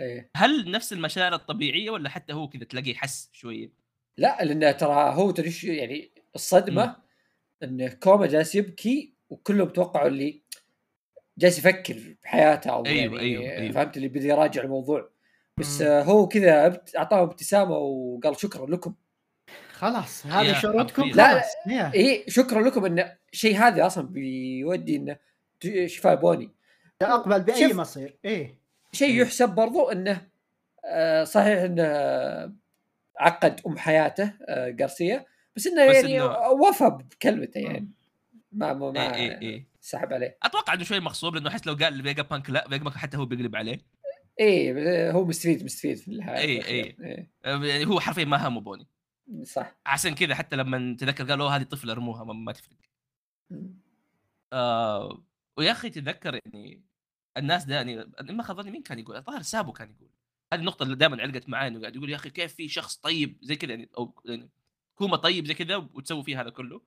S3: إيه.
S1: هل نفس المشاعر الطبيعية ولا حتى هو كذا تلاقيه حس شوية؟
S3: لا لأنه ترى هو تدري يعني الصدمة انه كوما جالس يبكي وكلهم توقعوا اللي جالس يفكر بحياته أو
S1: أيوه،
S3: يعني
S1: أيوه، أيوه.
S3: فهمت اللي بده يراجع الموضوع. بس
S2: مم.
S3: آه، هو كذا أعطاهم ابتسامة وقال شكرا لكم.
S2: خلاص هذه شروطكم.
S3: لا،. اي شكرا لكم إن الشيء هذا أصلا بيودي إنه ت- شفاء بوني
S2: أقبل بأي
S3: شوف.
S2: مصير إيه
S3: شيء
S1: إيه.
S3: يحسب برضو إنه آه، صحيح انه عقد أم حياته آه، قارسيا بس إنه
S1: بس
S3: يعني
S1: إنه-
S3: وفى بكلمته يعني ما ما ما
S1: اي اي اي
S3: سحب عليه
S1: أتوقع إنه شوي مغصوب لأنه أحس لو قال لفيجا بانك لا فيجا بانك حتى هو بيقلب عليه
S3: إيه هو مستفيد مستفيد في النهايه
S1: إيه،.
S3: إيه.
S1: آه، يعني هو حرفيا ما همه بوني
S3: صح
S1: عشان كذا حتى لما تذكر قالوا "أوه، هذه طفله رموها ما, ما تفرق آه ويا أخي تذكر يعني الناس ده يعني ما خذني مين كان يقول الظاهر سابو كان يقول هذه النقطة اللي دائما علقت معي إنه قاعد يقول يا أخي كيف في شخص طيب زي كذا يعني أو يعني كوما طيب زي كذا وتسوي فيه هذا كله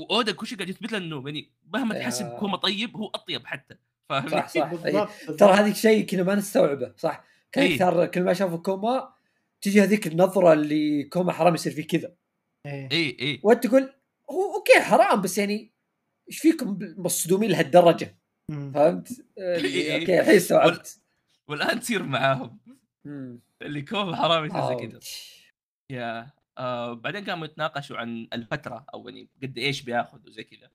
S1: وأودا كل شيء قاعد يثبت له إنه يعني مهما تحسب. كوما طيب هو أطيب حتى فاهمني؟
S3: صح صح إيه. ترى هذيك شيء كنا ما نستوعبه صح كان
S1: إيه.
S3: أكثر كل ما شافوا كوما تجي هذيك النظرة اللي كوما حرام يصير فيه كذا
S2: إيه.
S1: إي إي
S3: وأنت تقول هو okay حرام بس يعني إيش فيكم مصدومين
S2: لهالدرجة.
S3: فهمت؟
S1: إيه.
S3: okay الحين استوعبت
S1: والآن تصير معاهم. اللي كوما حرام يصير زي كذا. يا آه بعدين قاموا يتناقشوا عن الفترة أو يعني قد إيش بياخذ وزي كذا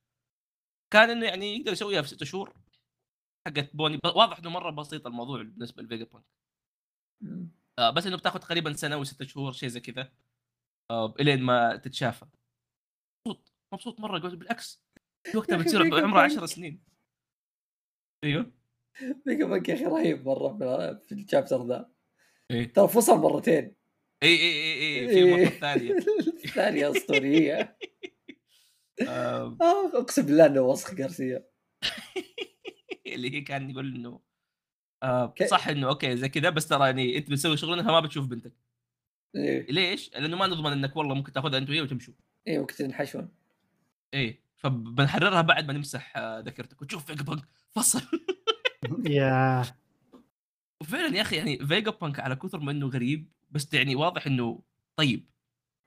S1: كان إنه يعني يقدر يسويها في ست شهور حقت بوني واضح إنه مرة بسيط الموضوع بالنسبة لفيجا بانك
S3: مم.
S1: آه بس إنه بتاخذ تقريبا سنة وست شهور شيء زي كذا. آه إلين ما تتشافى. مبسوط مبسوط مرة قلت بالعكس. وقتها بتصير عمره
S3: بونك.
S1: 10 سنين. أيوه.
S3: بيجا بانك يا أخي رهيب مرة في- ال chapter ذا.
S1: إيه.
S3: ترى فصل مرتين.
S1: اي اي اي اي في المره الثانية
S3: الثانية أسطورية.
S1: آه.
S3: آه، أقسم بالله إنه وسخ قارسيا.
S1: اللي هي كان يقول إنه آه صح إنه okay زي كذا بس ترى يعني أنت بتسوي شغل إنها ما بتشوف بنتك.
S3: إيه.
S1: ليش؟ لأنه ما نضمن إنك والله ممكن تأخذها أنت وياه وتمشوا.
S3: إيه ممكن تنحشون
S1: إيه فبنحررها بعد ما نمسح آه، ذاكرتك. وتشوف فيجا بانك فصل.
S2: yeah.
S1: وفعلا يا أخي يعني فيجا بانك على كثر ما إنه غريب بس يعني واضح إنه طيب.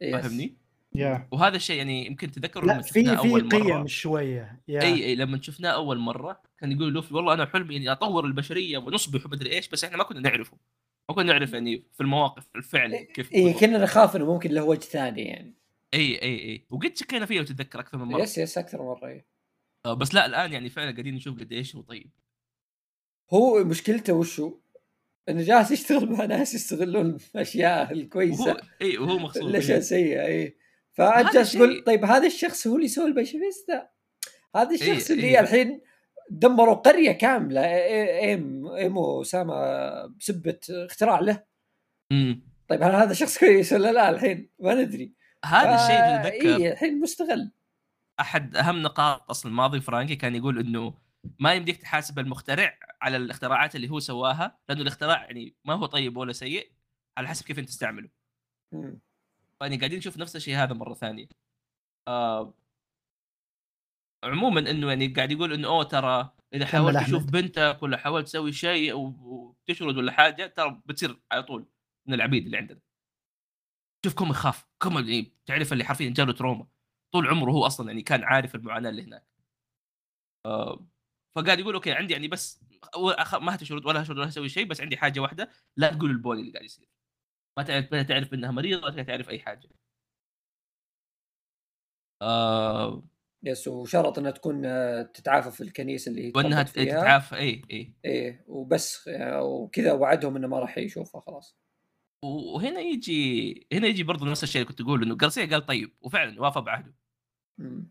S3: yes.
S1: فاهمني؟
S2: yeah.
S1: وهذا الشيء يعني يمكن تذكروا لما
S2: في
S1: شفناه
S2: في
S1: أول
S2: قيم
S1: مره
S2: شوية. yeah.
S1: إي إي لما شفناه أول مرة كان يقول لوفي والله أنا حلمي إني أطور البشرية ونصبح ومدري إيش بس إحنا ما كنا نعرفه. ما كنا نعرف يعني في المواقف الفعل كيف
S3: إيه كنا نخاف إنه ممكن له وجه ثاني يعني.
S1: اي اي اي وقد شكينا فيه لو تتذكر أكثر من مرة.
S3: يس يس أكثر مرة إيه.
S1: آه، بس لا الآن يعني فعلا قاعدين نشوف قد إيش هو طيب.
S3: هو مشكلته وشو؟ إنه جالس يشتغل مع ناس يستغلون الأشياء
S1: الكويسة. اي وهو مقصود
S3: الأشياء
S1: إيه.
S3: السيئة اي
S1: فأنت
S3: جالس تقول طيب هذا الشخص هو اللي يسوي الباسيفيستا ده هذا الشخص
S1: إيه،
S3: اللي
S1: إيه.
S3: الحين دمروا قرية كاملة. إيه- إيم إيمو ساما بسبة اختراع له.
S1: أمم.
S3: طيب هل هذا شخص كويس ولا لا؟ الحين ما ندري.
S1: هذا الشيء اللي تذكر
S3: اي الحين مستغل.
S1: أحد أهم نقاط أصل الماضي فرانكي كان يقول إنه ما يمديك تحاسب المخترع على الاختراعات اللي هو سواها لأنه الاختراع يعني ما هو طيب ولا سيء على حسب كيف أنت تستعمله.
S3: مم.
S1: يعني قاعدين نشوف نفس الشيء هذا مرة ثانية. آه عموما إنه يعني قاعد يقول إنه أوه ترى
S2: إذا
S1: حاولت. تشوف بنتك ولا حاولت تسوي شيء وتشرد ولا حاجة ترى بتصير على طول من العبيد اللي عندنا. شوف كوما يخاف كوما يعني تعرف اللي حرفيا جاله trauma. طول عمره هو أصلا يعني كان عارف المعاناة اللي هناك. آه فقاعد يقول okay عندي يعني بس ما هتشرد ولا هشرد ولا هسوي شيء بس عندي حاجة واحدة لا تقول البولي اللي قاعد يصير. ما تعرف ما تعرف إنها مريضة ولا تعرف أي حاجة. آه
S3: يس وشرط إنها تكون آه، تتعافى في الكنيسة اللي هي وإنها فيها
S1: تتعافى اي اي
S3: إيه وبس آه، وكذا وعدهم إنه ما راح يشوفها خلاص
S1: وهنا يجي هنا يجي برضه نفس الشيء اللي كنت أقول إنه جارسيا قال طيب وفعلا وافى بعهده.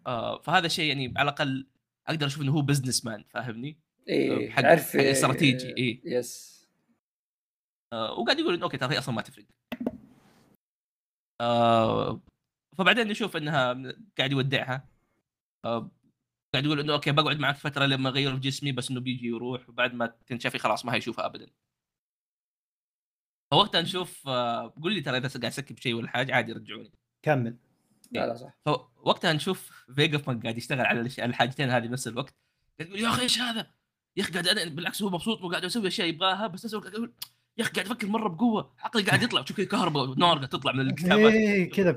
S1: آه فهذا شيء يعني على الأقل أقدر أشوف إنه هو businessman فاهمني؟
S3: إيه
S1: حق-
S3: تعرف
S1: حق استراتيجي،
S3: آه،
S1: إيه.
S3: yes
S1: آه وقاعد يقول إنه okay ترى هي أصلا ما تفرق. آه فبعدين نشوف إنها قاعد يودعها آه قاعد يقول إنه okay بقعد معك فترة لما أغير في جسمي بس إنه بيجي يروح وبعد ما تنشفي خلاص ما هيشوفها ابدا. فوقتها نشوف آه قول لي ترى إذا قاعد أسكب شيء ولا حاجة عادي رجعوني.
S2: كمل
S3: لا لا صح
S1: فوقتها نشوف فيجا فانك قاعد يشتغل على الش- على الحاجتين هذه بنفس الوقت قاعد يقول يا أخي إيش هذا؟ يا أخي قاعد أنا بالعكس هو مبسوط وقاعد أسوي أشياء يبغاها بس نفس الوقت قاعد يقول يا أخي قاعد أفكر مرة بقوة عقلي قاعد يطلع تشوف كذا كهرباء ونار قاعد تطلع من الكتابات
S2: إيه كذا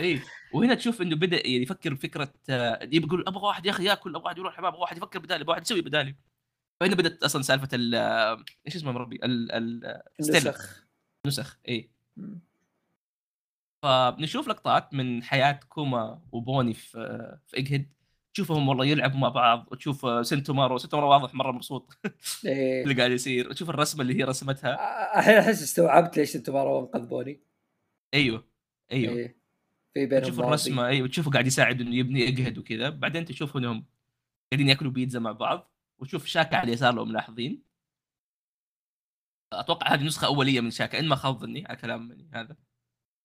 S1: اي وهنا تشوف إنه بدأ يعني يفكر فكره آه، يبي يقول أبغى واحد يا أخي ياكل أبغى واحد يروح الحمام أبغى واحد يفكر بدالي أبغى واحد يسوي بدالي. فهنا بدأت أصلا سالفة ال آه، إيش اسمه من ربي؟ ال- ال-.
S3: النسخ.
S1: نسخ اي. فبنشوف لقطات من حياة كوما وبوني في في ايجهيد تشوفهم والله يلعبوا مع بعض وتشوف آه، سنتومارو سنتومارو واضح مرة مبسوط.
S3: إيه.
S1: اللي قاعد يصير. وتشوف الرسمة اللي هي رسمتها.
S3: آه، الحين أحس استوعبت ليش أنتم مره انقذ بوني.
S1: أيوه أيوه.
S3: إيه. في بينهم
S1: تشوف. الرسمة أيوه تشوفه قاعد يساعد إنه يبني ايجهيد وكذا. بعدين تشوف إنهم قاعدين يأكلوا بيتزا مع بعض وتشوف شاكا على اليسار لو ملاحظين. أتوقع هذه نسخة أولية من شاكا إن ما خاب ظني على كلام يعني هذا.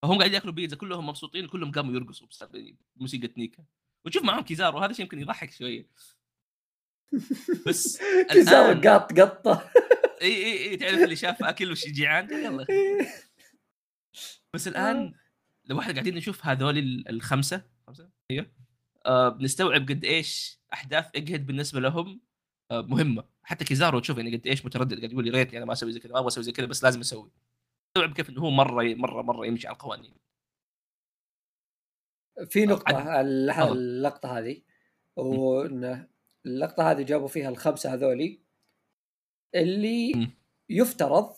S1: فهم قاعدين يأكلوا بيتزا كلهم مبسوطين وكلهم قاموا يرقصوا بسبب موسيقى نيكا. وتشوف معهم كيزارو هذا شيء يمكن يضحك شوية. بس
S3: كيزارو قاط قطة.
S1: إي إي إي تعرف اللي شاف أكل وش جيعان يلا بس الآن لو إحنا قاعدين نشوف هذول ال- الخمسة. خمسة؟ أيوه. آه بنستوعب قد إيش أحداث إيجهيد بالنسبة لهم آه مهمة. حتى كيزارو تشوف يعني قد إيش متردد قاعد يقول يا ريتني أنا ما أسوي زي كذا ما أبغى أسوي زي كذا بس لازم أسوي. استوعب كيف إنه هو مرة مره مرة يمشي على القوانين.
S3: في نقطة
S1: عد-
S3: ال-
S1: تفضل.
S3: اللقطة هذه وإن اللقطة هذه جابوا فيها الخمسة هذولي. اللي. يفترض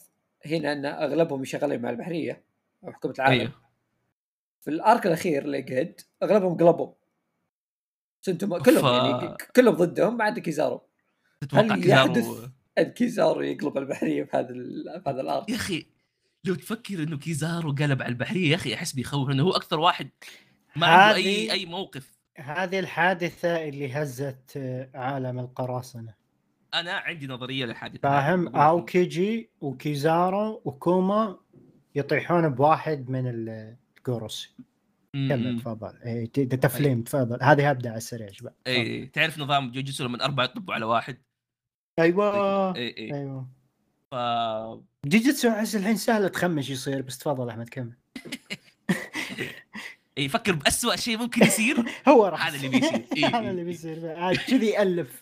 S3: هنا إن أغلبهم شغالين مع البحرية أو حكومة العالم.
S1: أيوه.
S3: في الارك الاخير لجهد اغلبهم قلبوا سنتم كلهم
S1: ف-
S3: يعني كلهم ضدهم ما عدا كيزارو.
S1: تتوقع
S3: هل
S1: كيزارو
S3: يحدث أن كيزارو يقلب البحرية في هذا ال- في هذا ال arc
S1: يا أخي لو تفكر إنه كيزارو قلب على البحرية يا أخي أحس بيخوف انه هو أكثر واحد ما عنده اي
S2: هذه-
S1: أي موقف.
S2: هذه الحادثة اللي هزت آه، عالم القراصنة.
S1: أنا عندي نظرية للحادث
S2: فاهم. اوكيجي وكيزارو وكوما يطيحون بواحد من ال- الجوروسي
S1: م-
S2: كمل. تفضل. إيه، ت- تفليم تفضل. هذه أبدأ على السريع شباب
S1: أي تعرف نظام جوجيتسو لما أربعة يطبوا على واحد؟
S2: أيوه.
S1: أي أي
S2: أيوه.
S1: ف
S2: جيجيتسو أحس الحين سهله تخمش يصير بس تفضل أحمد كمل.
S1: إيه، يفكر بأسوأ شيء ممكن يصير.
S2: هو راح
S1: هذا اللي بيصير. إيه،
S2: هذا اللي. بيصير. عاد كذي يألف.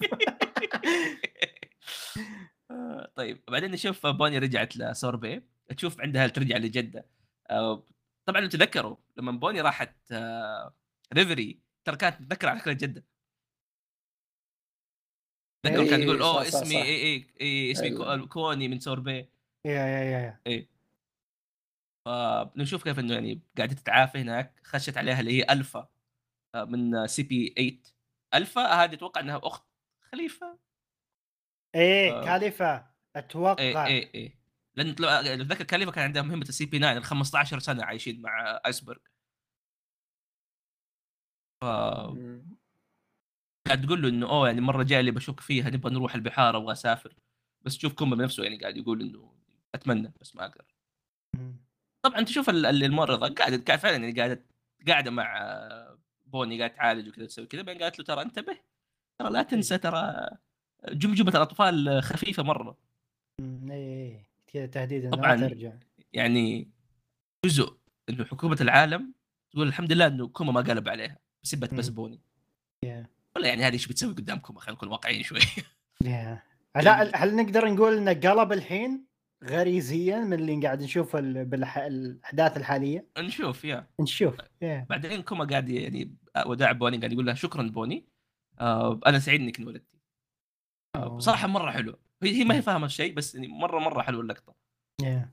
S1: آه، طيب. بعدين نشوف بوني رجعت لسوربي. تشوف عندها ترجع لجدة. آه، طبعا لو تذكروا لما بوني راحت آه، ريفري ترى كانت تذكر على فكرة جده تذكر كان
S3: إيه،
S1: يقول أوه
S3: صح، صح،
S1: اسمي. اي اي اي اسمي
S3: أيوة.
S1: كو- كوني من سوربي.
S2: yeah yeah yeah yeah.
S1: فنشوف كيف إنه يعني قاعدة تتعافى هناك. خشت عليها اللي هي ألفا آه، من سي بي 8 ألفا هذه أتوقع إنها أخت خليفة.
S2: إيه
S1: آه.
S2: كاليفا أتوقع.
S1: اي اي اي لأن لو تذكر كاليفا كان عندها مهمة السي بي 9 ال 15 سنة عايشين مع آيسبرغ ف. قاعد تقول له إنه أوه يعني مرة جاي اللي بشك فيها نبغى نروح البحار أبغى أسافر بس تشوف كوما بنفسه يعني قاعد يقول إنه أتمنى بس ما
S2: أقدر.
S1: طبعا تشوف ال- ال- الممرضه قاعدة قاعد فعلا يعني قاعدة قاعدة مع بوني قاعدة تعالج وكذا تسوي كذا بعدين قالت له ترى انتبه ترى لا تنسى ترى جمجمة الأطفال خفيفة
S2: مرة. إيه إيه كذا تهديد إنه
S1: طبعاً.
S2: ترجع.
S1: يعني جزء إنه حكومة العالم تقول الحمد لله إنه كوما ما قلب عليها بسبه بس. بوني.
S2: yeah
S1: ولا يعني هذه إيش بتسوي قدام كوما خلينا نكون واقعيين شوي.
S2: yeah لا هل نقدر نقول إنه قلب الحين غريزيا من اللي قاعد نشوفه ال- بالح- الأحداث الحالية؟
S1: نشوف yeah
S2: نشوف yeah
S1: بعدين كوما قاعد يعني وداع بوني قاعد يقول لها شكرا بوني. آه أنا سعيد إنك انولدتي. آه بصراحه مرة حلو. هي هي ما هي فاهمة الشيء بس يعني مره مرة حلوة اللقطة.
S2: yeah.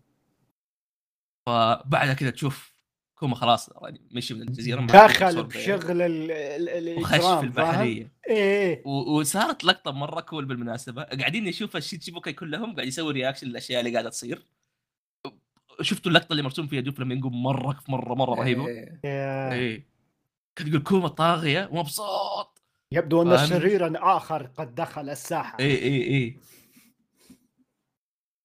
S1: فبعدها كذا تشوف كوما خلاص يعني مشي من الجزيرة
S2: دخل بشغل ال- ال-
S1: وخش في؟ البحرية.
S2: إيه
S1: و- وصارت لقطة مرة cool بالمناسبة. قاعدين نشوف الشيتشيبوكاي كلهم قاعد يسوي reaction للأشياء اللي قاعدة تصير. شفتوا اللقطة اللي مرسوم فيها دوف لما يقوم مره مره مرة رهيبة؟
S3: إيه.
S1: إيه. كان يقول كوما طاغية ومبسوط
S2: يبدو
S1: أن؟
S2: شريرا آخر قد دخل الساحة.
S1: اي اي اي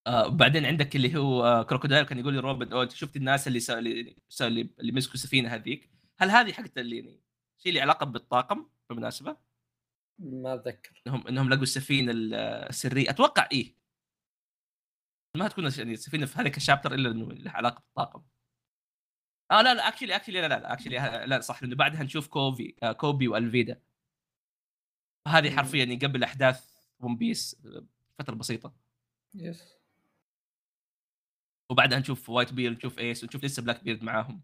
S1: آه بعدين عندك اللي هو آه كروكودايل كان يقول لي روبن أو شفت الناس اللي سا... اللي, سا... اللي مسكوا السفينة هذيك؟ هل هذه حقت اللي يعني شيء له علاقة بالطاقم بالمناسبة؟
S3: ما أتذكر.
S1: إنهم إنهم لقوا السفينة ال- السرية. أتوقع إيه. ما تكون يعني السفينة في هذاك ال chapter إلا إنه لها علاقة بالطاقم. آه لا لا actually actually لا لا لا actually لا صح لأنه بعدها نشوف كوفي آه كوبي وألفيدا. هذه. حرفيا يعني قبل أحداث ون بيس فترة بسيطة.
S3: yes.
S1: وبعدها نشوف وايت بيرد نشوف إيس ونشوف لسه بلاك بيرد معاهم.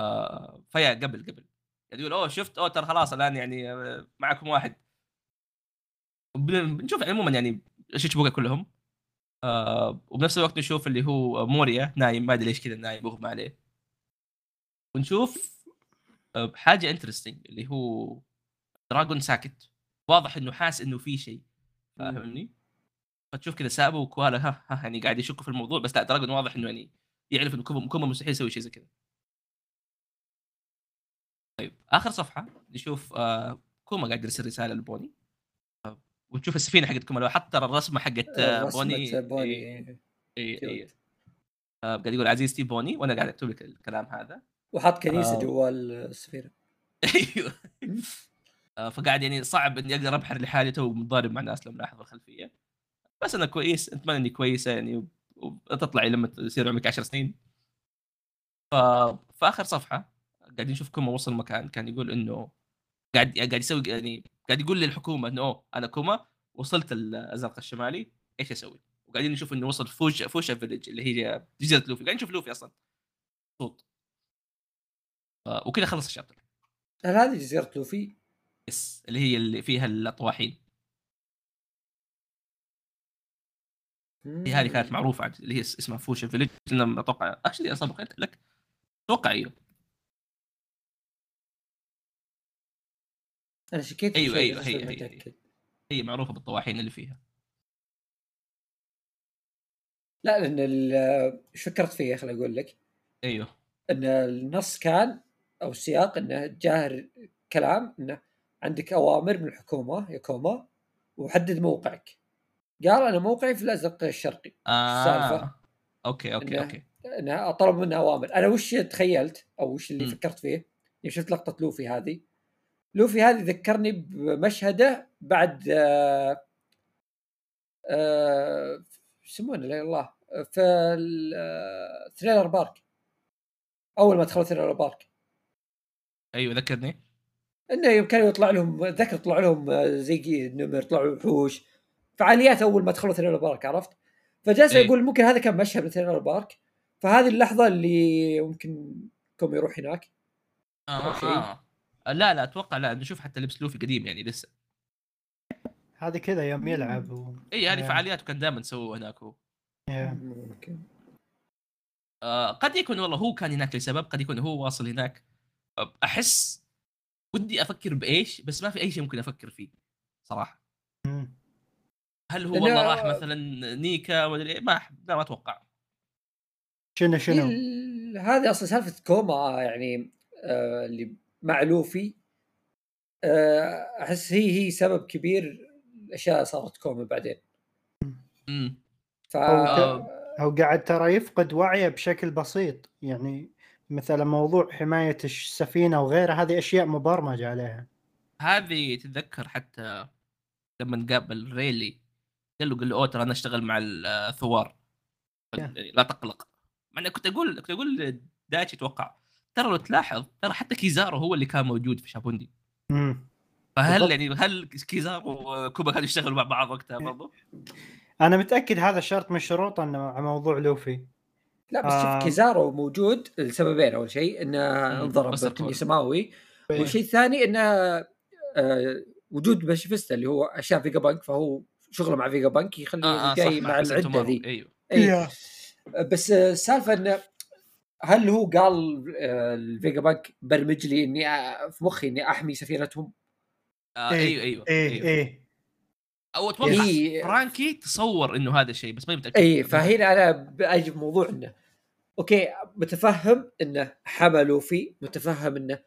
S1: آه ف yeah قبل قبل. يعني يقول أوه شفت؟ أوه ترى خلاص الآن يعني آه، معكم واحد. بنشوف عموما يعني شيتشيبوكاي كلهم. آه وبنفس الوقت نشوف اللي هو موريا نايم ما أدري ليش كذا نايم مغمى عليه. ونشوف آه حاجة interesting اللي هو دراجون ساكت. واضح إنه حاس إنه في شيء. فاهمني؟ فتشوف كذا سابو وكوالا ها, ها يعني قاعد يشكوا في الموضوع بس لا دراجون واضح إنه يعني يعرف إنه كوما مستحيل يسوي شيء زي كذا. طيب آخر صفحة نشوف آه كوما قاعد يرسل رسالة لبوني آه ونشوف السفينة حقت كوما لو حط ترى الرسمة حقت آه
S3: رسمة
S1: بوني
S3: بوني
S1: إيه،
S3: إيه.
S1: اي اي آه قاعد يقول عزيزتي بوني وأنا قاعد أكتب لك الكلام هذا
S3: وحط كنيسة
S1: آه.
S3: جوا
S1: السفينة أيوه فقاعد يعني صعب إني أقدر أبحر لحالي تو متضارب مع ناس لو ملاحظ الخلفية بس أنا كويس أتمنى إني كويسه يعني وتطلعي لما تصير عمرك 10 سنين. ف... في آخر صفحة قاعدين نشوف كوما وصل مكان كان يقول إنه قاعد قاعد يسوي يعني قاعد يقول للحكومة إنه أوه، أنا كوما وصلت الأزرق الشمالي إيش أسوي؟ وقاعدين نشوف إنه وصل فوشا فوشا فيلج اللي هي جزيرة لوفي قاعدين نشوف لوفي أصلا. صوت. وكذا خلص ال chapter.
S3: هل هذه جزيرة لوفي؟
S1: yes اللي هي اللي فيها الطواحين هي هذه كانت معروفة عاد اللي هي اس- اسمها فوشا فيلج لأن أتوقع actually أصلا بقيت لك أتوقع أيوه.
S3: أنا شكيت
S1: أيوة،
S3: بس
S1: هي- هي- هي. هي معروفة بالطواحين اللي فيها.
S3: لا لأن إيش فكرت فيه خليني أقول لك.
S1: أيوه.
S3: إن النص كان أو السياق انه جاه كلام انه عندك أوامر من الحكومة يا كوما وحدد موقعك. قال أنا موقعي في الازرق الشرقي.
S1: آه.
S3: السالفة؟
S1: okay okay
S3: إنه-
S1: okay.
S3: إنه طلب منه أوامر. أنا وش تخيلت أو وش اللي
S1: مم.
S3: فكرت فيه؟ يوم شفت لقطة لوفي هذه. لوفي هذه ذكرني بمشهده بعد آه آه شو يسمونه لا الله في آه، Thriller Bark. أول ما دخلوا Thriller Bark.
S1: أيوه ذكرني.
S3: إنه يوم كانوا يطلع لهم ذكر طلع لهم آه، زي نمر طلعوا وحوش فعاليات أول ما دخلوا Thriller Bark عرفت؟ فجالس
S1: إيه.
S3: يقول ممكن هذا كان مشهد من Thriller Bark فهذه اللحظة اللي ممكن كوما يروح هناك
S1: آه. آه. لا لا أتوقع لا نشوف حتى لبس لوفي قديم يعني لسه
S2: هذه كذا يوم يلعب و...
S1: اي هذه. فعاليات كان دائما يسووها هناك هو آه قد يكون والله هو كان هناك لسبب قد يكون هو واصل هناك أحس ودي أفكر بإيش بس ما في أي شيء ممكن أفكر فيه
S2: صراحة.
S1: هل هو والله راح مثلا نيكا ولا إيه؟ ما لا ما أتوقع.
S2: شنو شنو؟
S3: هذه أصلا سالفة كوما يعني آه اللي مع لوفي. آه أحس هي هي سبب كبير لأشياء صارت لكوما بعدين.
S1: امم
S3: ف
S2: هو هو قاعد ترى يفقد وعيه بشكل بسيط. يعني مثلا موضوع حماية السفينة وغيرها هذه أشياء مبرمجة عليها.
S1: هذه تتذكر حتى لما قابل ريلي. قال له قال له أوه ترى أنا أشتغل مع الثوار لا تقلق مع إني كنت أقول كنت أقول دايتشي أتوقع ترى لو تلاحظ ترى حتى كيزارو هو اللي كان موجود في شابوندي
S2: مم.
S1: فهل
S2: بالضبط.
S1: يعني هل كيزارو وكوما كانوا يشتغلوا مع بعض وقتها
S2: إيه.
S1: برضو؟
S2: أنا متأكد هذا شرط من شروطه إنه موضوع لوفي
S3: لا بس
S2: آه.
S3: شوف كيزارو موجود لسببين أول شيء
S1: إنه
S3: انضرب
S1: أقول.
S3: سماوي
S2: إيه.
S3: والشيء الثاني إنه آه وجود باشيفيستا اللي هو أشياء فيجا بانك فهو شغله مع فيجا بانك يخليه
S1: آه آه
S3: جاي مع
S1: العدة.
S3: ذي
S1: أيوه
S3: اي بس آه، السالفة انه هل هو قال آه، الفيجا بانك برمج لي إني آه، في مخي إني أحمي سفينتهم؟
S1: آه
S2: إيه.
S1: أيوه أيوه
S2: إيه
S1: أيوه
S2: إيه
S1: أو أتوقع
S3: إيه.
S1: فرانكي تصور إنه هذا الشيء بس ما متأكد
S3: اي فهنا أنا باجي بموضوع إنه okay متفهم إنه حمى لوفي متفهم إنه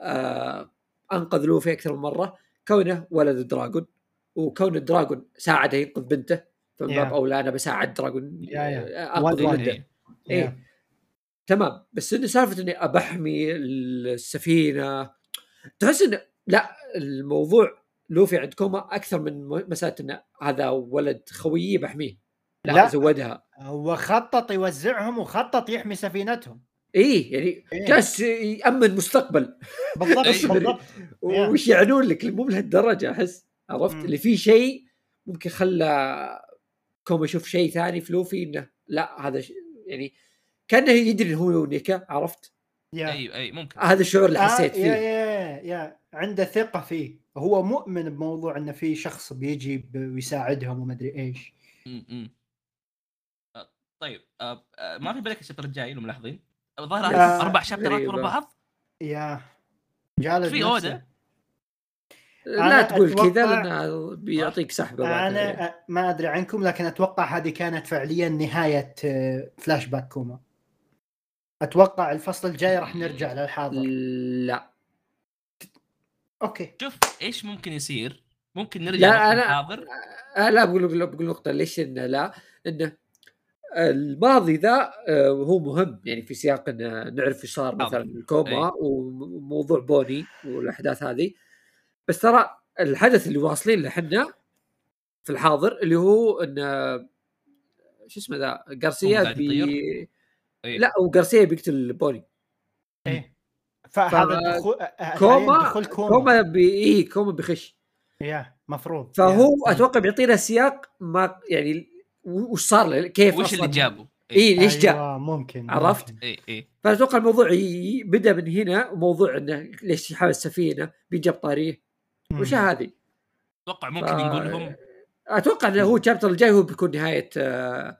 S3: آه انقذ لوفي أكثر من مرة كونه ولد دراجون وكون الدراجون ساعده ينقذ بنته فمن باب
S2: Yeah.
S3: اولى أنا بساعد دراجون
S2: yeah.
S3: آه، انقذ.
S1: إيه.
S2: yeah.
S3: تمام بس إنه سالفة إني أبحمي السفينة تحس إنه لا الموضوع لوفي عند كوما أكثر من مسألة انه هذا ولد خويي بحميه لا,
S2: لا.
S3: زودها
S2: هو خطط يوزعهم وخطط يحمي سفينتهم
S3: إيه يعني
S2: إيه.
S3: جالس يأمن مستقبل
S2: بالضبط. بالضبط.
S3: وش يعنون لك مو بهالدرجة أحس عرفت. اللي فيه شيء ممكن خلى كوما يشوف شيء ثاني في لوفي إنه لا هذا ش... يعني كأنه يدري إنه هو نيكا عرفت؟
S2: yeah.
S1: أي أي ممكن.
S3: هذا الشعور اللي
S2: آه،
S3: حسيت
S2: يا
S3: فيه.
S2: يا يا عنده ثقة فيه. هو مؤمن بموضوع إنه في شخص بيجي ويساعدهم ومدري إيش.
S1: م- م. آه، طيب آه، ما في بالك ال chapter الجاي لو ملاحظين الظاهر
S2: أربع
S1: chapter ات ورا. بعض؟
S2: yeah. جالد
S1: في. اودا
S3: لا تقول كذا لأنه بيعطيك سحبه
S2: أنا ما أدري عنكم لكن أتوقع هذه كانت فعليا نهاية آه، فلاش باك كوما. أتوقع الفصل الجاي راح نرجع للحاضر.
S3: لا.
S2: okay.
S1: شوف إيش ممكن يصير. ممكن نرجع
S3: لا، أنا-
S1: الحاضر
S3: آه لا بقول بقول بقول نقطة ليش إنه لا؟ إنه الماضي ذا آه، هو مهم. يعني في سياق إنه نعرف إيش صار مثلا. لكوما وموضوع بوني والأحداث هذه. بس ترى الحدث اللي واصلين له إحنا في الحاضر اللي هو انه شو اسمه ذا
S1: قاعد
S3: بي؟
S1: إيه.
S3: لا وغارسيا بيقتل بوني
S2: إيه فهذا دخول آه،
S3: كوما
S2: دخول كوما,
S3: كوما بي إيه كوما بيخش
S2: يا مفروض
S3: فهو
S2: يا.
S3: أتوقع بيعطينا سياق ما يعني وش صار له كيف
S1: وش اللي جابه؟
S3: اي ليش جاء
S2: أيوة، ممكن
S3: عرفت؟
S1: اي اي
S3: فأتوقع الموضوع بدأ من هنا وموضوع إنه ليش يحاول السفينه بيجاب طاريه
S2: مم.
S3: وش هذه؟
S1: أتوقع ممكن
S3: ف-
S1: يقول لهم
S3: أتوقع إنه هو ال chapter الجاي هو بيكون نهاية آه،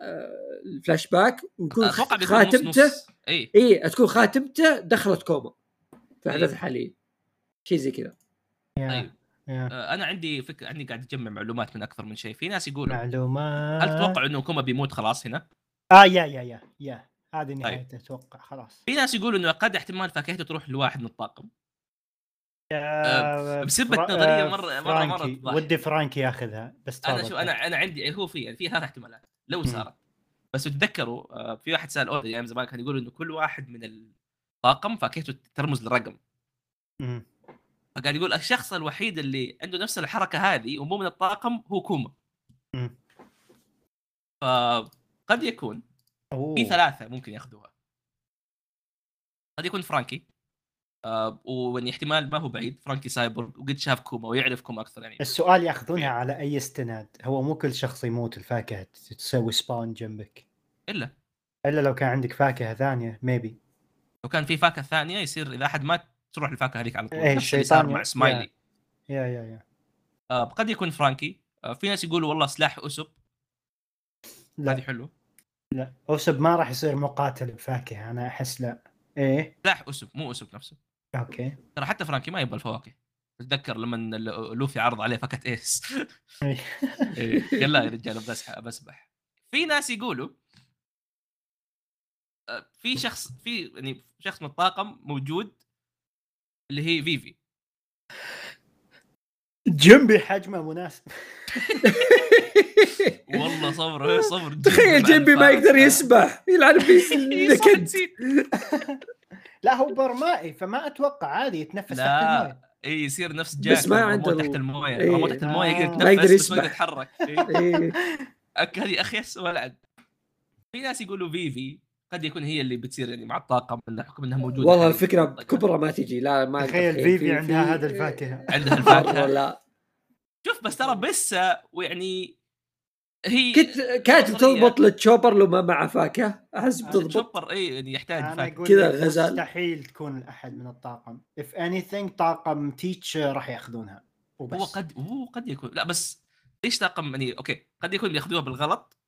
S3: آه، الفلاش باك ويكون
S1: أتوقع نص
S3: خاتمته
S1: نص. اي
S3: اي تكون خاتمته دخلت كوما في الاحداث
S1: إيه.
S3: الحاليه شيء زي كذا.
S1: طيب. آه، أنا عندي فكره عندي قاعد أجمع معلومات من أكثر من شيء. في ناس يقولوا
S2: معلومات.
S1: هل تتوقع إنه كوما بيموت خلاص هنا؟
S2: آه يا يا يا يا. هذه نهايته أتوقع خلاص.
S1: في ناس يقولوا إنه قد احتمال فاكهته تروح لواحد من الطاقم. بسبة
S2: فرا-
S1: نظرية
S2: آه،
S1: مرة
S2: فرانكي.
S1: تضحك.
S2: ودي فرانكي ياخذها بس أنا.
S1: شو أنا أنا عندي هو في يعني في ثلاث احتمالات لو. صارت بس تتذكروا آه، في واحد سأل اودا أيام زمان كان يقول إنه كل واحد من الطاقم فاكهته ترمز لرقم. فقاعد يقول الشخص الوحيد اللي عنده نفس الحركة هذه ومو من الطاقم هو كوما. فقد يكون
S2: أوه.
S1: في ثلاثة ممكن ياخذوها قد يكون فرانكي آه واني احتمال ما هو بعيد فرانكي سايبورغ وقد شاف كوما ويعرف كوما أكثر يعني.
S2: السؤال ياخذونها على أي استناد؟ هو مو كل شخص يموت الفاكهة تسوي spawn جنبك.
S1: إلا.
S2: إلا لو كان عندك فاكهة ثانية maybe
S1: لو كان في فاكهة ثانية يصير إذا أحد مات تروح الفاكهة هذيك على طول. نفس اللي صار مع سمايلي
S2: yeah yeah yeah
S1: آه قد يكون فرانكي. آه في ناس يقولوا والله سلاح اوسوب هذه
S2: لا
S1: حلو
S2: لا أوسب ما راح يصير مقاتل بفاكهة أنا أحس لا. إيه؟
S1: سلاح اسب مو اسب نفسه.
S2: okay.
S1: ترى حتى فرانكي ما يبغى الفواكه. تتذكر لما لوفي عرض عليه
S2: فاكهة
S1: إيس. قال لا يا رجال بسح بسبح في ناس يقولوا آه، في شخص في يعني شخص من الطاقم موجود اللي هي فيفي.
S2: جنبي حجمه مناسب.
S1: والله صبر صبر.
S3: تخيل جنبي ما يقدر يسبح يلعن في نكد.
S2: لا هو برمائي فما أتوقع عادي يتنفس تحت الماء
S1: لا إي يصير نفس جاك
S3: بس ما عنده
S1: تحت الموية
S3: إيه.
S1: رموه تحت الموية يقدر
S2: آه.
S3: ما يقدر
S1: يتنفس بس ما يقدر. يتحرك. أك- هذه اخيس ولعن في ناس يقولوا فيفي قد يكون هي اللي بتصير يعني مع الطاقم من حكم انها موجودة
S3: والله. الفكرة بكبرى ما تجي لا ما
S2: تخيل. فيفي
S3: في-
S2: عندها هذا الفاكهه
S1: عندها الفاكهه
S3: لا
S1: شوف بس ترى بسه ويعني هي
S3: كنت كانت. بتضبط للتشوبر لو ما معه فاكهة
S1: أحس
S3: بتضبط
S1: تشوبر إي يعني يحتاج
S2: فاكهة
S3: كذا غزال.
S2: مستحيل تكون احد من الطاقم if anything طاقم تيتش راح يأخذونها وبس
S1: هو قد هو قد يكون لا بس ليش طاقم يعني أوكي قد يكون بيأخذوها بالغلط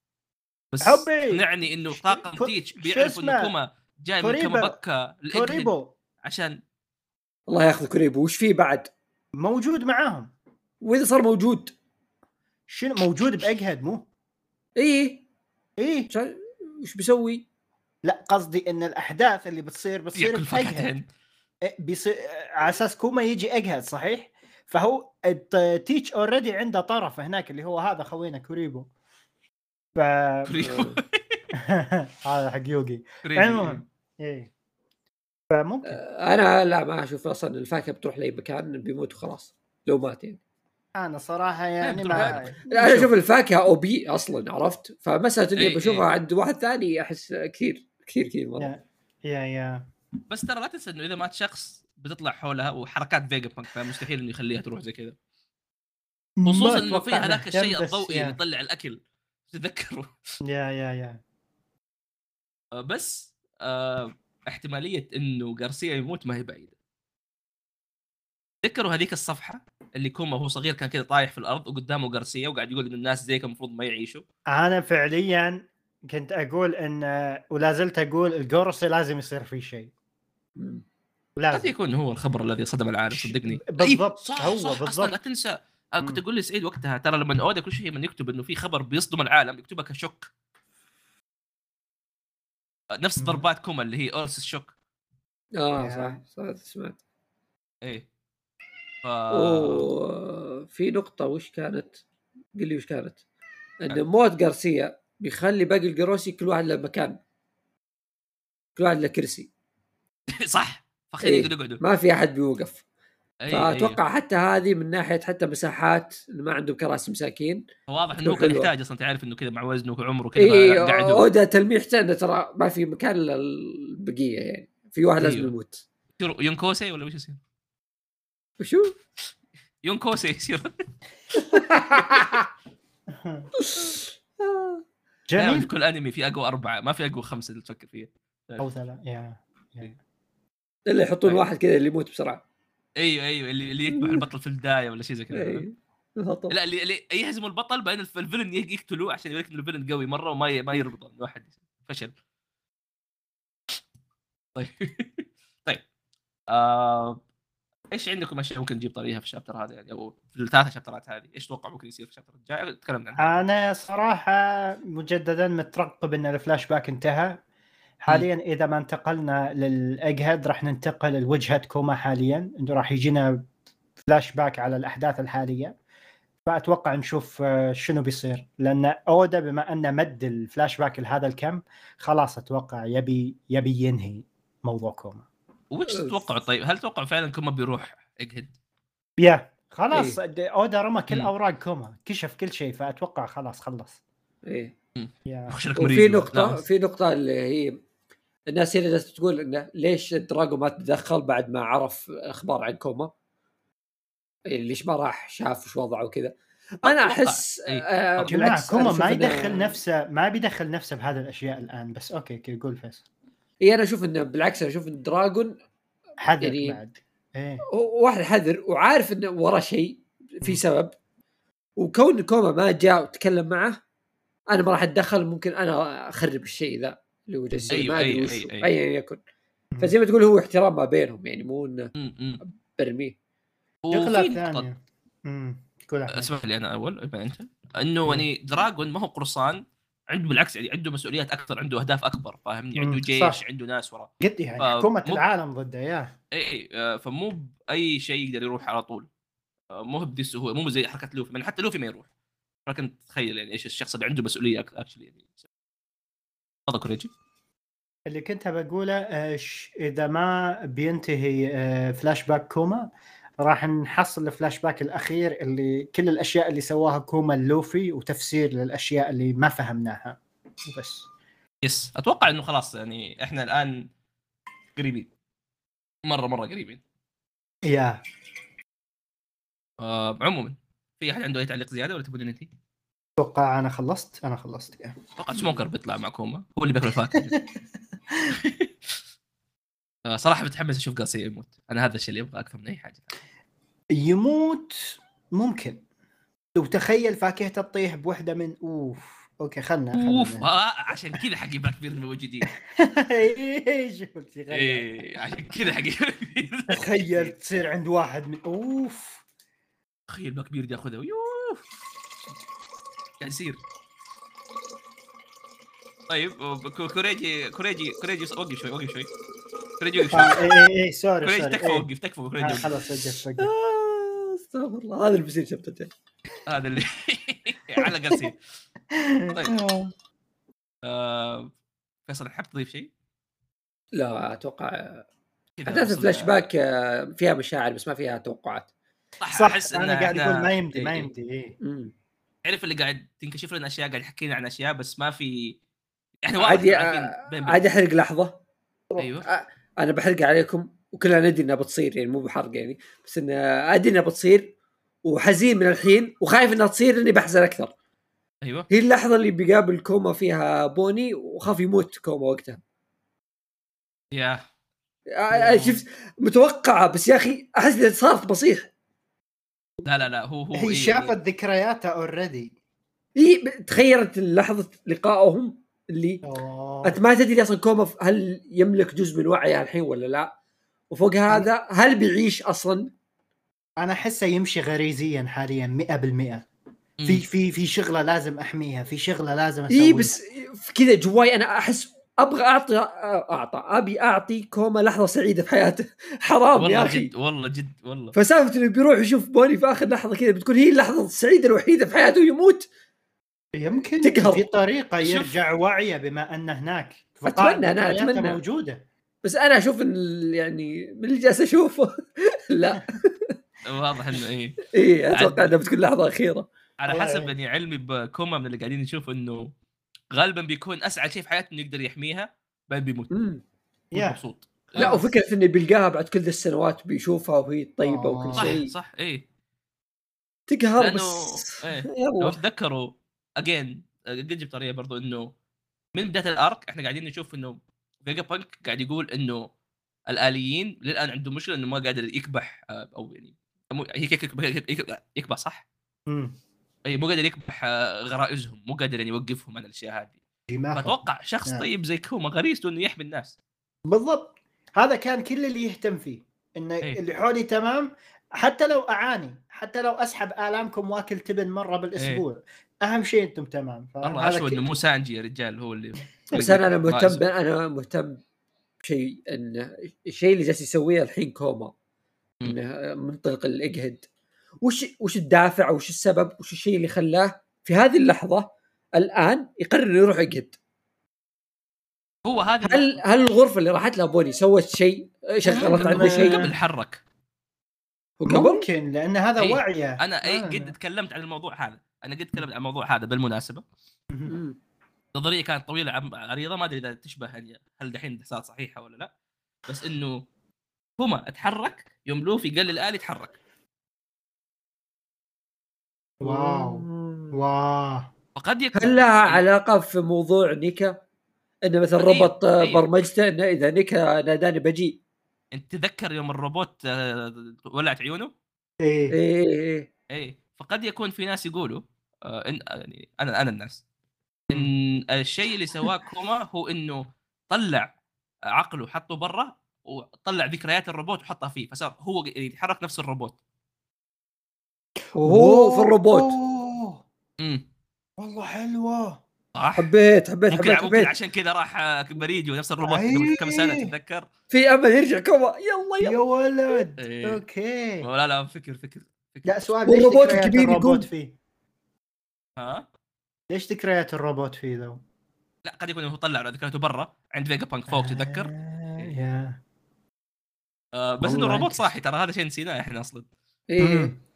S1: بس
S2: حبي.
S1: اقنعني
S2: إنه
S1: طاقم تيتش بيعرف
S2: إنه؟
S1: كوما جاي من
S2: كوريبا.
S1: كوما بكا لإجهد
S2: توريبو
S1: عشان
S3: الله يأخذ كوريبو وش فيه بعد؟
S2: موجود معاهم
S3: وإذا صار موجود
S2: شنو موجود بإجهد مو
S3: إيه.
S2: إيه.
S3: شا- وش بيسوي؟
S2: لا قصدي إن الأحداث اللي بتصير بتصير
S1: فاكهتين
S2: إيه، بيصير على أساس كوما يجي اجهد صحيح؟ فهو تيتش already عنده طرف هناك اللي هو هذا خوينا كوريبو. ف
S1: كوريبو.
S2: هذا حق يوغي. المهم إيه. فممكن.
S3: أنا لا ما أشوف أصلا الفاكهة بتروح لأي مكان بيموت وخلاص. لو مات يعني
S2: أنا صراحة يعني ما
S3: لا أنا أشوف الفاكهة OP أصلا عرفت؟ فمسألة إني
S1: إيه،
S3: بشوفها
S1: إيه.
S3: عند واحد ثاني أحس كثير كثير كثير مرة.
S2: يا يا
S1: بس ترى لا تنسى إنه إذا مات شخص بتطلع حولها وحركات فيجا بانك فمستحيل إنه يخليها تروح زي كذا. خصوصا إنه في هذاك الشيء الضوئي. اللي يطلع الأكل. تذكروا
S2: يا يا يا.
S1: بس آه احتمالية إنه غارسيا يموت ما هي بعيدة. تذكروا هذيك الصفحة اللي كوما وهو صغير كان كذا طايح في الأرض وقدامه غارسيا وقاعد يقول انه الناس زيك المفروض ما يعيشوا؟
S2: أنا فعليا كنت أقول إن ولا زلت أقول الجورسي لازم يصير فيه شيء.
S3: مم.
S1: قد
S2: لازم.
S1: يكون هو الخبر الذي صدم العالم صدقني.
S2: بالضبط،
S1: إيه، صح
S2: هو
S1: صح
S2: بالضبط.
S1: أصلا لا تنسى. آه، كنت أقول لسعيد وقتها ترى لما اودا كل شيء من يكتب إنه في خبر بيصدم العالم يكتبها ك shock. آه، نفس. ضربات كوما اللي هي Ursus
S3: Shock.
S2: آه.
S3: صح صح سمعت.
S1: إيه. ف...
S3: وفي نقطة وش كانت؟ قل لي وش كانت؟ إن موت غارسيا بيخلي باقي القروسي كل واحد له مكان كل واحد له كرسي
S1: صح فخلي
S3: إيه.
S1: يقعدوا
S3: ما في أحد بيوقف
S1: إيه،
S3: فأتوقع حتى هذه من ناحية حتى مساحات ما عندهم كراسي مساكين
S1: إيه. واضح إنه كان. يحتاج أصلا تعرف إنه كذا مع وزنه وعمره كذا قاعد
S3: اودا تلميحته انه ترى ما في مكان للبقية يعني في واحد لازم
S1: أيوه.
S3: يموت
S1: يصير يونكوسي ولا وش يصير؟
S3: وشو؟
S1: يونكوسي يصير
S2: جميل.
S1: كل أنمي في أقوى أربعة ما في أقوى خمسة اللي تفكر فيها.
S2: أو ثلاث يا
S3: إلا يحطون
S1: طيب.
S3: واحد كذا اللي يموت بسرعة.
S1: أيوه أيوه اللي, اللي يذبح البطل في البداية ولا شيء زي كذا.
S3: إيه.
S1: لا اللي, اللي يهزموا البطل بعدين الف- ال villain يقتلوه عشان يوريك إنه ال villain قوي مرة وما. ما يربط واحد. فشل. طيب. طيب. آه... إيش عندكم أشياء ممكن نجيب طريقها في ال chapter هذا يعني أو في الثلاث شابترات هذه؟ إيش تتوقع ممكن يصير في ال chapter الجاي؟ تكلمنا عنها.
S2: أنا صراحة مجددا مترقب إن الفلاش باك انتهى. حاليا إذا ما انتقلنا للأجهد راح ننتقل لوجهة كوما حاليا إنه راح يجينا فلاش باك على الأحداث الحالية. فأتوقع نشوف آه، شنو بيصير. لأن أودا بما انه مد الفلاش باك لهذا الكم خلاص أتوقع يبي يبي ينهي موضوع كوما.
S1: وش تتوقعوا طيب هل تتوقعوا فعلا كوما بيروح اجهد
S2: يا خلاص أودا رمى كل
S1: مم.
S2: أوراق كوما كشف كل شيء فأتوقع خلاص خلص.
S1: إيه.
S3: وفي نقطة
S1: لا،
S3: في نقطة اللي هي الناس هنا تقول انه ليش دراجو ما تدخل بعد ما عرف أخبار عن كوما؟ ليش ما راح شاف وش وضعه وكذا؟
S1: أنا.
S3: أحس
S1: إيه.
S3: آه جماعة
S2: كوما ما يدخل نفسه ما بيدخل نفسه بهذه الأشياء الآن بس okay okay قول فيصل.
S3: اي أنا أشوف انه بالعكس أنا أشوف إن دراجون
S2: حذر
S3: يعني-
S2: بعد. إيه.
S3: هو واحد حذر وعارف إنه وراه شيء في سبب. وكون كوما ما جاء وتكلم معه أنا ما راح أتدخل ممكن أنا أخرب الشيء ذا اللي هو جالس
S1: أيوة،
S3: ما أدري
S1: أيوة،
S3: وش
S1: أيوة، أيوة.
S3: ايا يكن. فزي ما تقول هو احترام ما بينهم يعني مو
S1: إنه.
S3: برميه.
S2: شغلة
S1: وفي نقطة-
S2: امم.
S1: اسمح لي أنا أول أنت. إنه يعني دراجون ما هو قرصان. عنده بالعكس يعني عنده مسؤوليات أكثر عنده أهداف أكبر فاهمني؟ عنده جيش
S2: صح.
S1: عنده ناس وراه
S2: قد يعني حكومة
S1: مو-
S2: العالم ضده يا
S1: إي إي آه، فمو بأي شيء يقدر يروح على طول. آه، مو بذي السهولة مو زي حركة لوفي. من حتى لوفي ما يروح. لكن تخيل يعني إيش الشخص اللي عنده مسؤولية actually يعني. تفضل كوريجي.
S2: اللي كنت بقوله آه، إذا ما بينتهي فلاش باك كوما راح نحصل الفلاش باك الأخير اللي كل الأشياء اللي سواها كوما لوفي وتفسير للأشياء اللي ما فهمناها. بس
S1: Yes. أتوقع إنه خلاص يعني إحنا الآن قريبين. مرة مرة قريبين.
S2: Yeah.
S1: آه عموما في أحد عنده أي تعليق زيادة ولا تبون انتي؟
S2: أتوقع أنا خلصت. أنا خلصت yeah.
S1: أتوقع سموكر بيطلع مع كوما. هو اللي بياكل الفاكهه آه، صراحة متحمس أشوف قاسي يموت. أنا هذا الشيء اللي أبغى أكثر من أي حاجة.
S2: يموت ممكن. وتخيل فاكهة تطيح بوحدة من أوف Okay خلنا أوف
S1: آه عشان كذا حقي بلاك بيرد موجودين.
S2: إيه، تخيل.
S1: إيه عشان كذا حقي
S2: تخيل تصير عند واحد من أوف.
S1: تخيل بلاك بيرد ياخذها. يوف. قاعد يصير. طيب كو- كوريجي كوريجي كوريجي وقف شوي وقف شوي. كوريجي وقف
S2: آه،
S1: شوي
S2: إيه إيه إيه sorry
S1: كوريجي
S2: sorry
S1: تكفى
S2: إيه.
S1: وقف تكفى
S2: آه،
S1: كوريجي وقف.
S2: خلاص وقف وقف
S3: آه، استغفر الله هذا اللي بيصير شابتر
S1: هذا اللي على قاسي طيب. آه، فيصل حاب تضيف شيء؟
S3: لا
S1: أتوقع
S3: احداث الفلاش باك آه، فيها مشاعر بس ما فيها توقعات
S1: صح
S2: صح
S1: أحس ان
S2: أنا قاعد أقول ما يمدي
S1: إيه،
S2: ما
S1: إيه.
S2: يمدي
S3: مم.
S1: تعرف اللي قاعد تنكشف لنا أشياء قاعد يحكي لنا عن أشياء بس ما في إحنا واضح
S3: عادي آه، عادي أحرق لحظة
S1: أيوه
S3: آه، أنا بحرق عليكم وكلنا ندري إنها بتصير يعني مو بحرق يعني بس انه أدري إنها بتصير وحزين من الحين وخايف إنها تصير لأني بحزن أكثر.
S1: أيوه.
S3: هي اللحظة اللي بيقابل كوما فيها بوني وخاف يموت كوما وقتها.
S1: Yeah
S3: آه، آه، شفت؟ متوقعة بس يا أخي أحس إنها صارت بصيح.
S1: لا لا لا هو هو
S2: هي
S1: إيه،
S2: شافت ذكرياتها already
S3: هي تخيلت لحظة لقائهم اللي أنت ما تدري أصلا كوما هل يملك جزء من وعيه الحين ولا لا؟ وفوق هذا هل بيعيش أصلا؟
S2: أنا أحسه يمشي غريزيا حاليا 100%
S1: إيه.
S2: في في في شغلة لازم أحميها في شغلة لازم أسويها.
S3: اي بس كذا جواي أنا أحس أبغى اعطي أعطى أبي أعطي كوما لحظة سعيدة في حياته. حرام يا
S1: والله
S3: أخي.
S1: جد والله جد والله.
S3: فسالفة إنه بيروح يشوف بوني في آخر لحظة كذا بتكون هي اللحظة السعيدة الوحيدة في حياته ويموت؟
S2: يمكن
S3: تقهر.
S2: في
S1: طريقة.
S2: يرجع وعيه بما انه هناك.
S3: أتمنى أنا،
S2: ذكرياته
S3: أتمنى.
S2: موجودة.
S3: بس أنا أشوف يعني من اللي جالس أشوفه لا.
S1: واضح إنه إيه.
S3: اي أتوقع إنها بتكون لحظة أخيرة.
S1: على حسب
S2: إيه.
S1: يعني علمي بكوما من اللي قاعدين نشوف إنه غالبا بيكون أسعد شيء في حياته إنه يقدر يحميها بعدين بيموت. مبسوط.
S3: لا وفكرة إنه بيلقاها بعد كل ذي السنوات بيشوفها وهي
S2: طيبة.
S3: وكل
S1: صح
S3: شيء.
S1: صح إيه.
S3: تقهر
S1: لأنه-
S3: بس
S1: إيه. لو تذكروا again قد جبت طريقة برضو إنه من بداية ال arc إحنا قاعدين نشوف إنه فيجا بانك قاعد يقول إنه الآليين للآن عندهم مشكلة إنه ما قادر يكبح آه، أو يعني هي كيف يكبح, صح؟
S2: مم.
S1: أي مو قادر يكبح آه، غرائزهم مو قادر يعني يوقفهم عن الأشياء هذه. فأتوقع شخص
S2: نعم.
S1: طيب زي كوما غريزته إنه يحمي الناس
S2: بالضبط هذا كان كل اللي يهتم فيه إنه
S1: إيه.
S2: اللي حولي تمام حتى لو أعاني حتى لو أسحب آلامكم وأكل تبن مرة بالأسبوع أهم شيء أنتم تمام
S1: والله
S2: ك-
S1: إنه مو سانجي يا رجال هو اللي
S3: بس أنا
S1: أنا
S3: مهتم أنا مهتم بشيء إن الشيء اللي جالس يسويه الحين كوما. إنه منطلق الإجهد وش وش الدافع وش السبب وش الشيء اللي خلاه في هذه اللحظة الآن يقرر انه يروح يجهد
S1: هو هذا
S3: هل هل الغرفة اللي راحت لها بوني سوت شيء شغلت. عنده شيء
S1: قبل حرك
S2: ممكن لأن هذا
S1: إيه.
S2: وعيه
S1: أنا اي
S2: آه.
S1: قد تكلمت عن الموضوع هذا أنا قد تكلمت عن الموضوع هذا
S3: بالمناسبة.
S1: نظرية كانت طويلة عم- عريضة ما أدري إذا تشبه يعني هل دحين صارت صحيحة ولا لا. بس إنه كوما اتحرك يوم لوفي قال للآلي يتحرك
S2: واو. واو.
S1: فقد يكون
S3: هل لها علاقة في موضوع نيكا؟ إنه مثلا ربط آه،
S1: أيوه.
S3: برمجته إنه إذا نيكا ناداني بجي.
S1: أنت تتذكر يوم الروبوت آه، ولعت عيونه؟
S2: إيه.
S3: إيه إيه إيه.
S1: اي فقد يكون في ناس يقولوا آه إن يعني أنا أنا الناس. إن الشيء اللي سواه كوما هو إنه طلع عقله حطه برا وطلع ذكريات الروبوت وحطها فيه فصار هو يتحرك نفس الروبوت.
S3: وهو في الروبوت.
S1: امم
S2: والله حلوة.
S1: صح؟
S3: حبيت حبيت
S1: ممكن
S3: حبيت
S1: ممكن
S3: حبيت.
S1: عشان كذا راح مريديو نفس الروبوت قبل كم
S2: سنة.
S1: تتذكر؟
S3: في أمل يرجع كوما. يلا
S2: يا
S3: يلا
S2: ولد.
S1: إيه.
S2: Okay.
S1: لا لا فكر فكر فكر.
S2: لا سؤال
S3: والروبوت الكبير يقوم.
S2: فيه؟
S1: ها؟
S2: ليش ذكريات الروبوت فيه ذو؟
S1: لا قد يكون هو طلع ذكرياته برا عند فيجا بانك فوق تتذكر
S2: آه،
S1: إيه.
S2: Yeah
S1: آه بس
S2: إنه
S1: الروبوت صاحي ترى هذا شيء نسيناه إحنا
S3: أصلا
S2: إيه.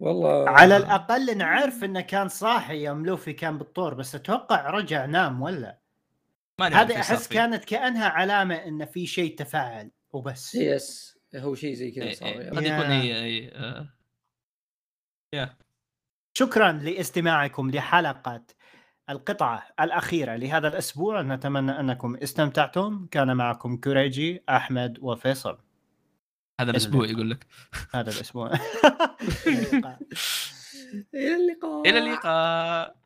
S3: والله
S2: على الأقل نعرف إنه كان صاحي يوم لوفي كان بالطور بس أتوقع رجع نام ولا هذه
S1: صار
S2: احس. كانت كأنها علامة إن في شيء تفاعل وبس
S3: yes هو شيء زي كذا
S1: إيه،
S3: صار
S1: إيه.
S3: يعني.
S1: قد يكون
S2: Yeah.
S1: اي اي آه.
S2: شكرا لاستماعكم لحلقة القطعة الأخيرة لهذا الأسبوع. نتمنى أنكم استمتعتم. كان معكم كوريجي أحمد وفيصل.
S1: هذا الأسبوع يقول لك.
S2: هذا الأسبوع.
S3: إلى اللقاء.
S1: إلى اللقاء.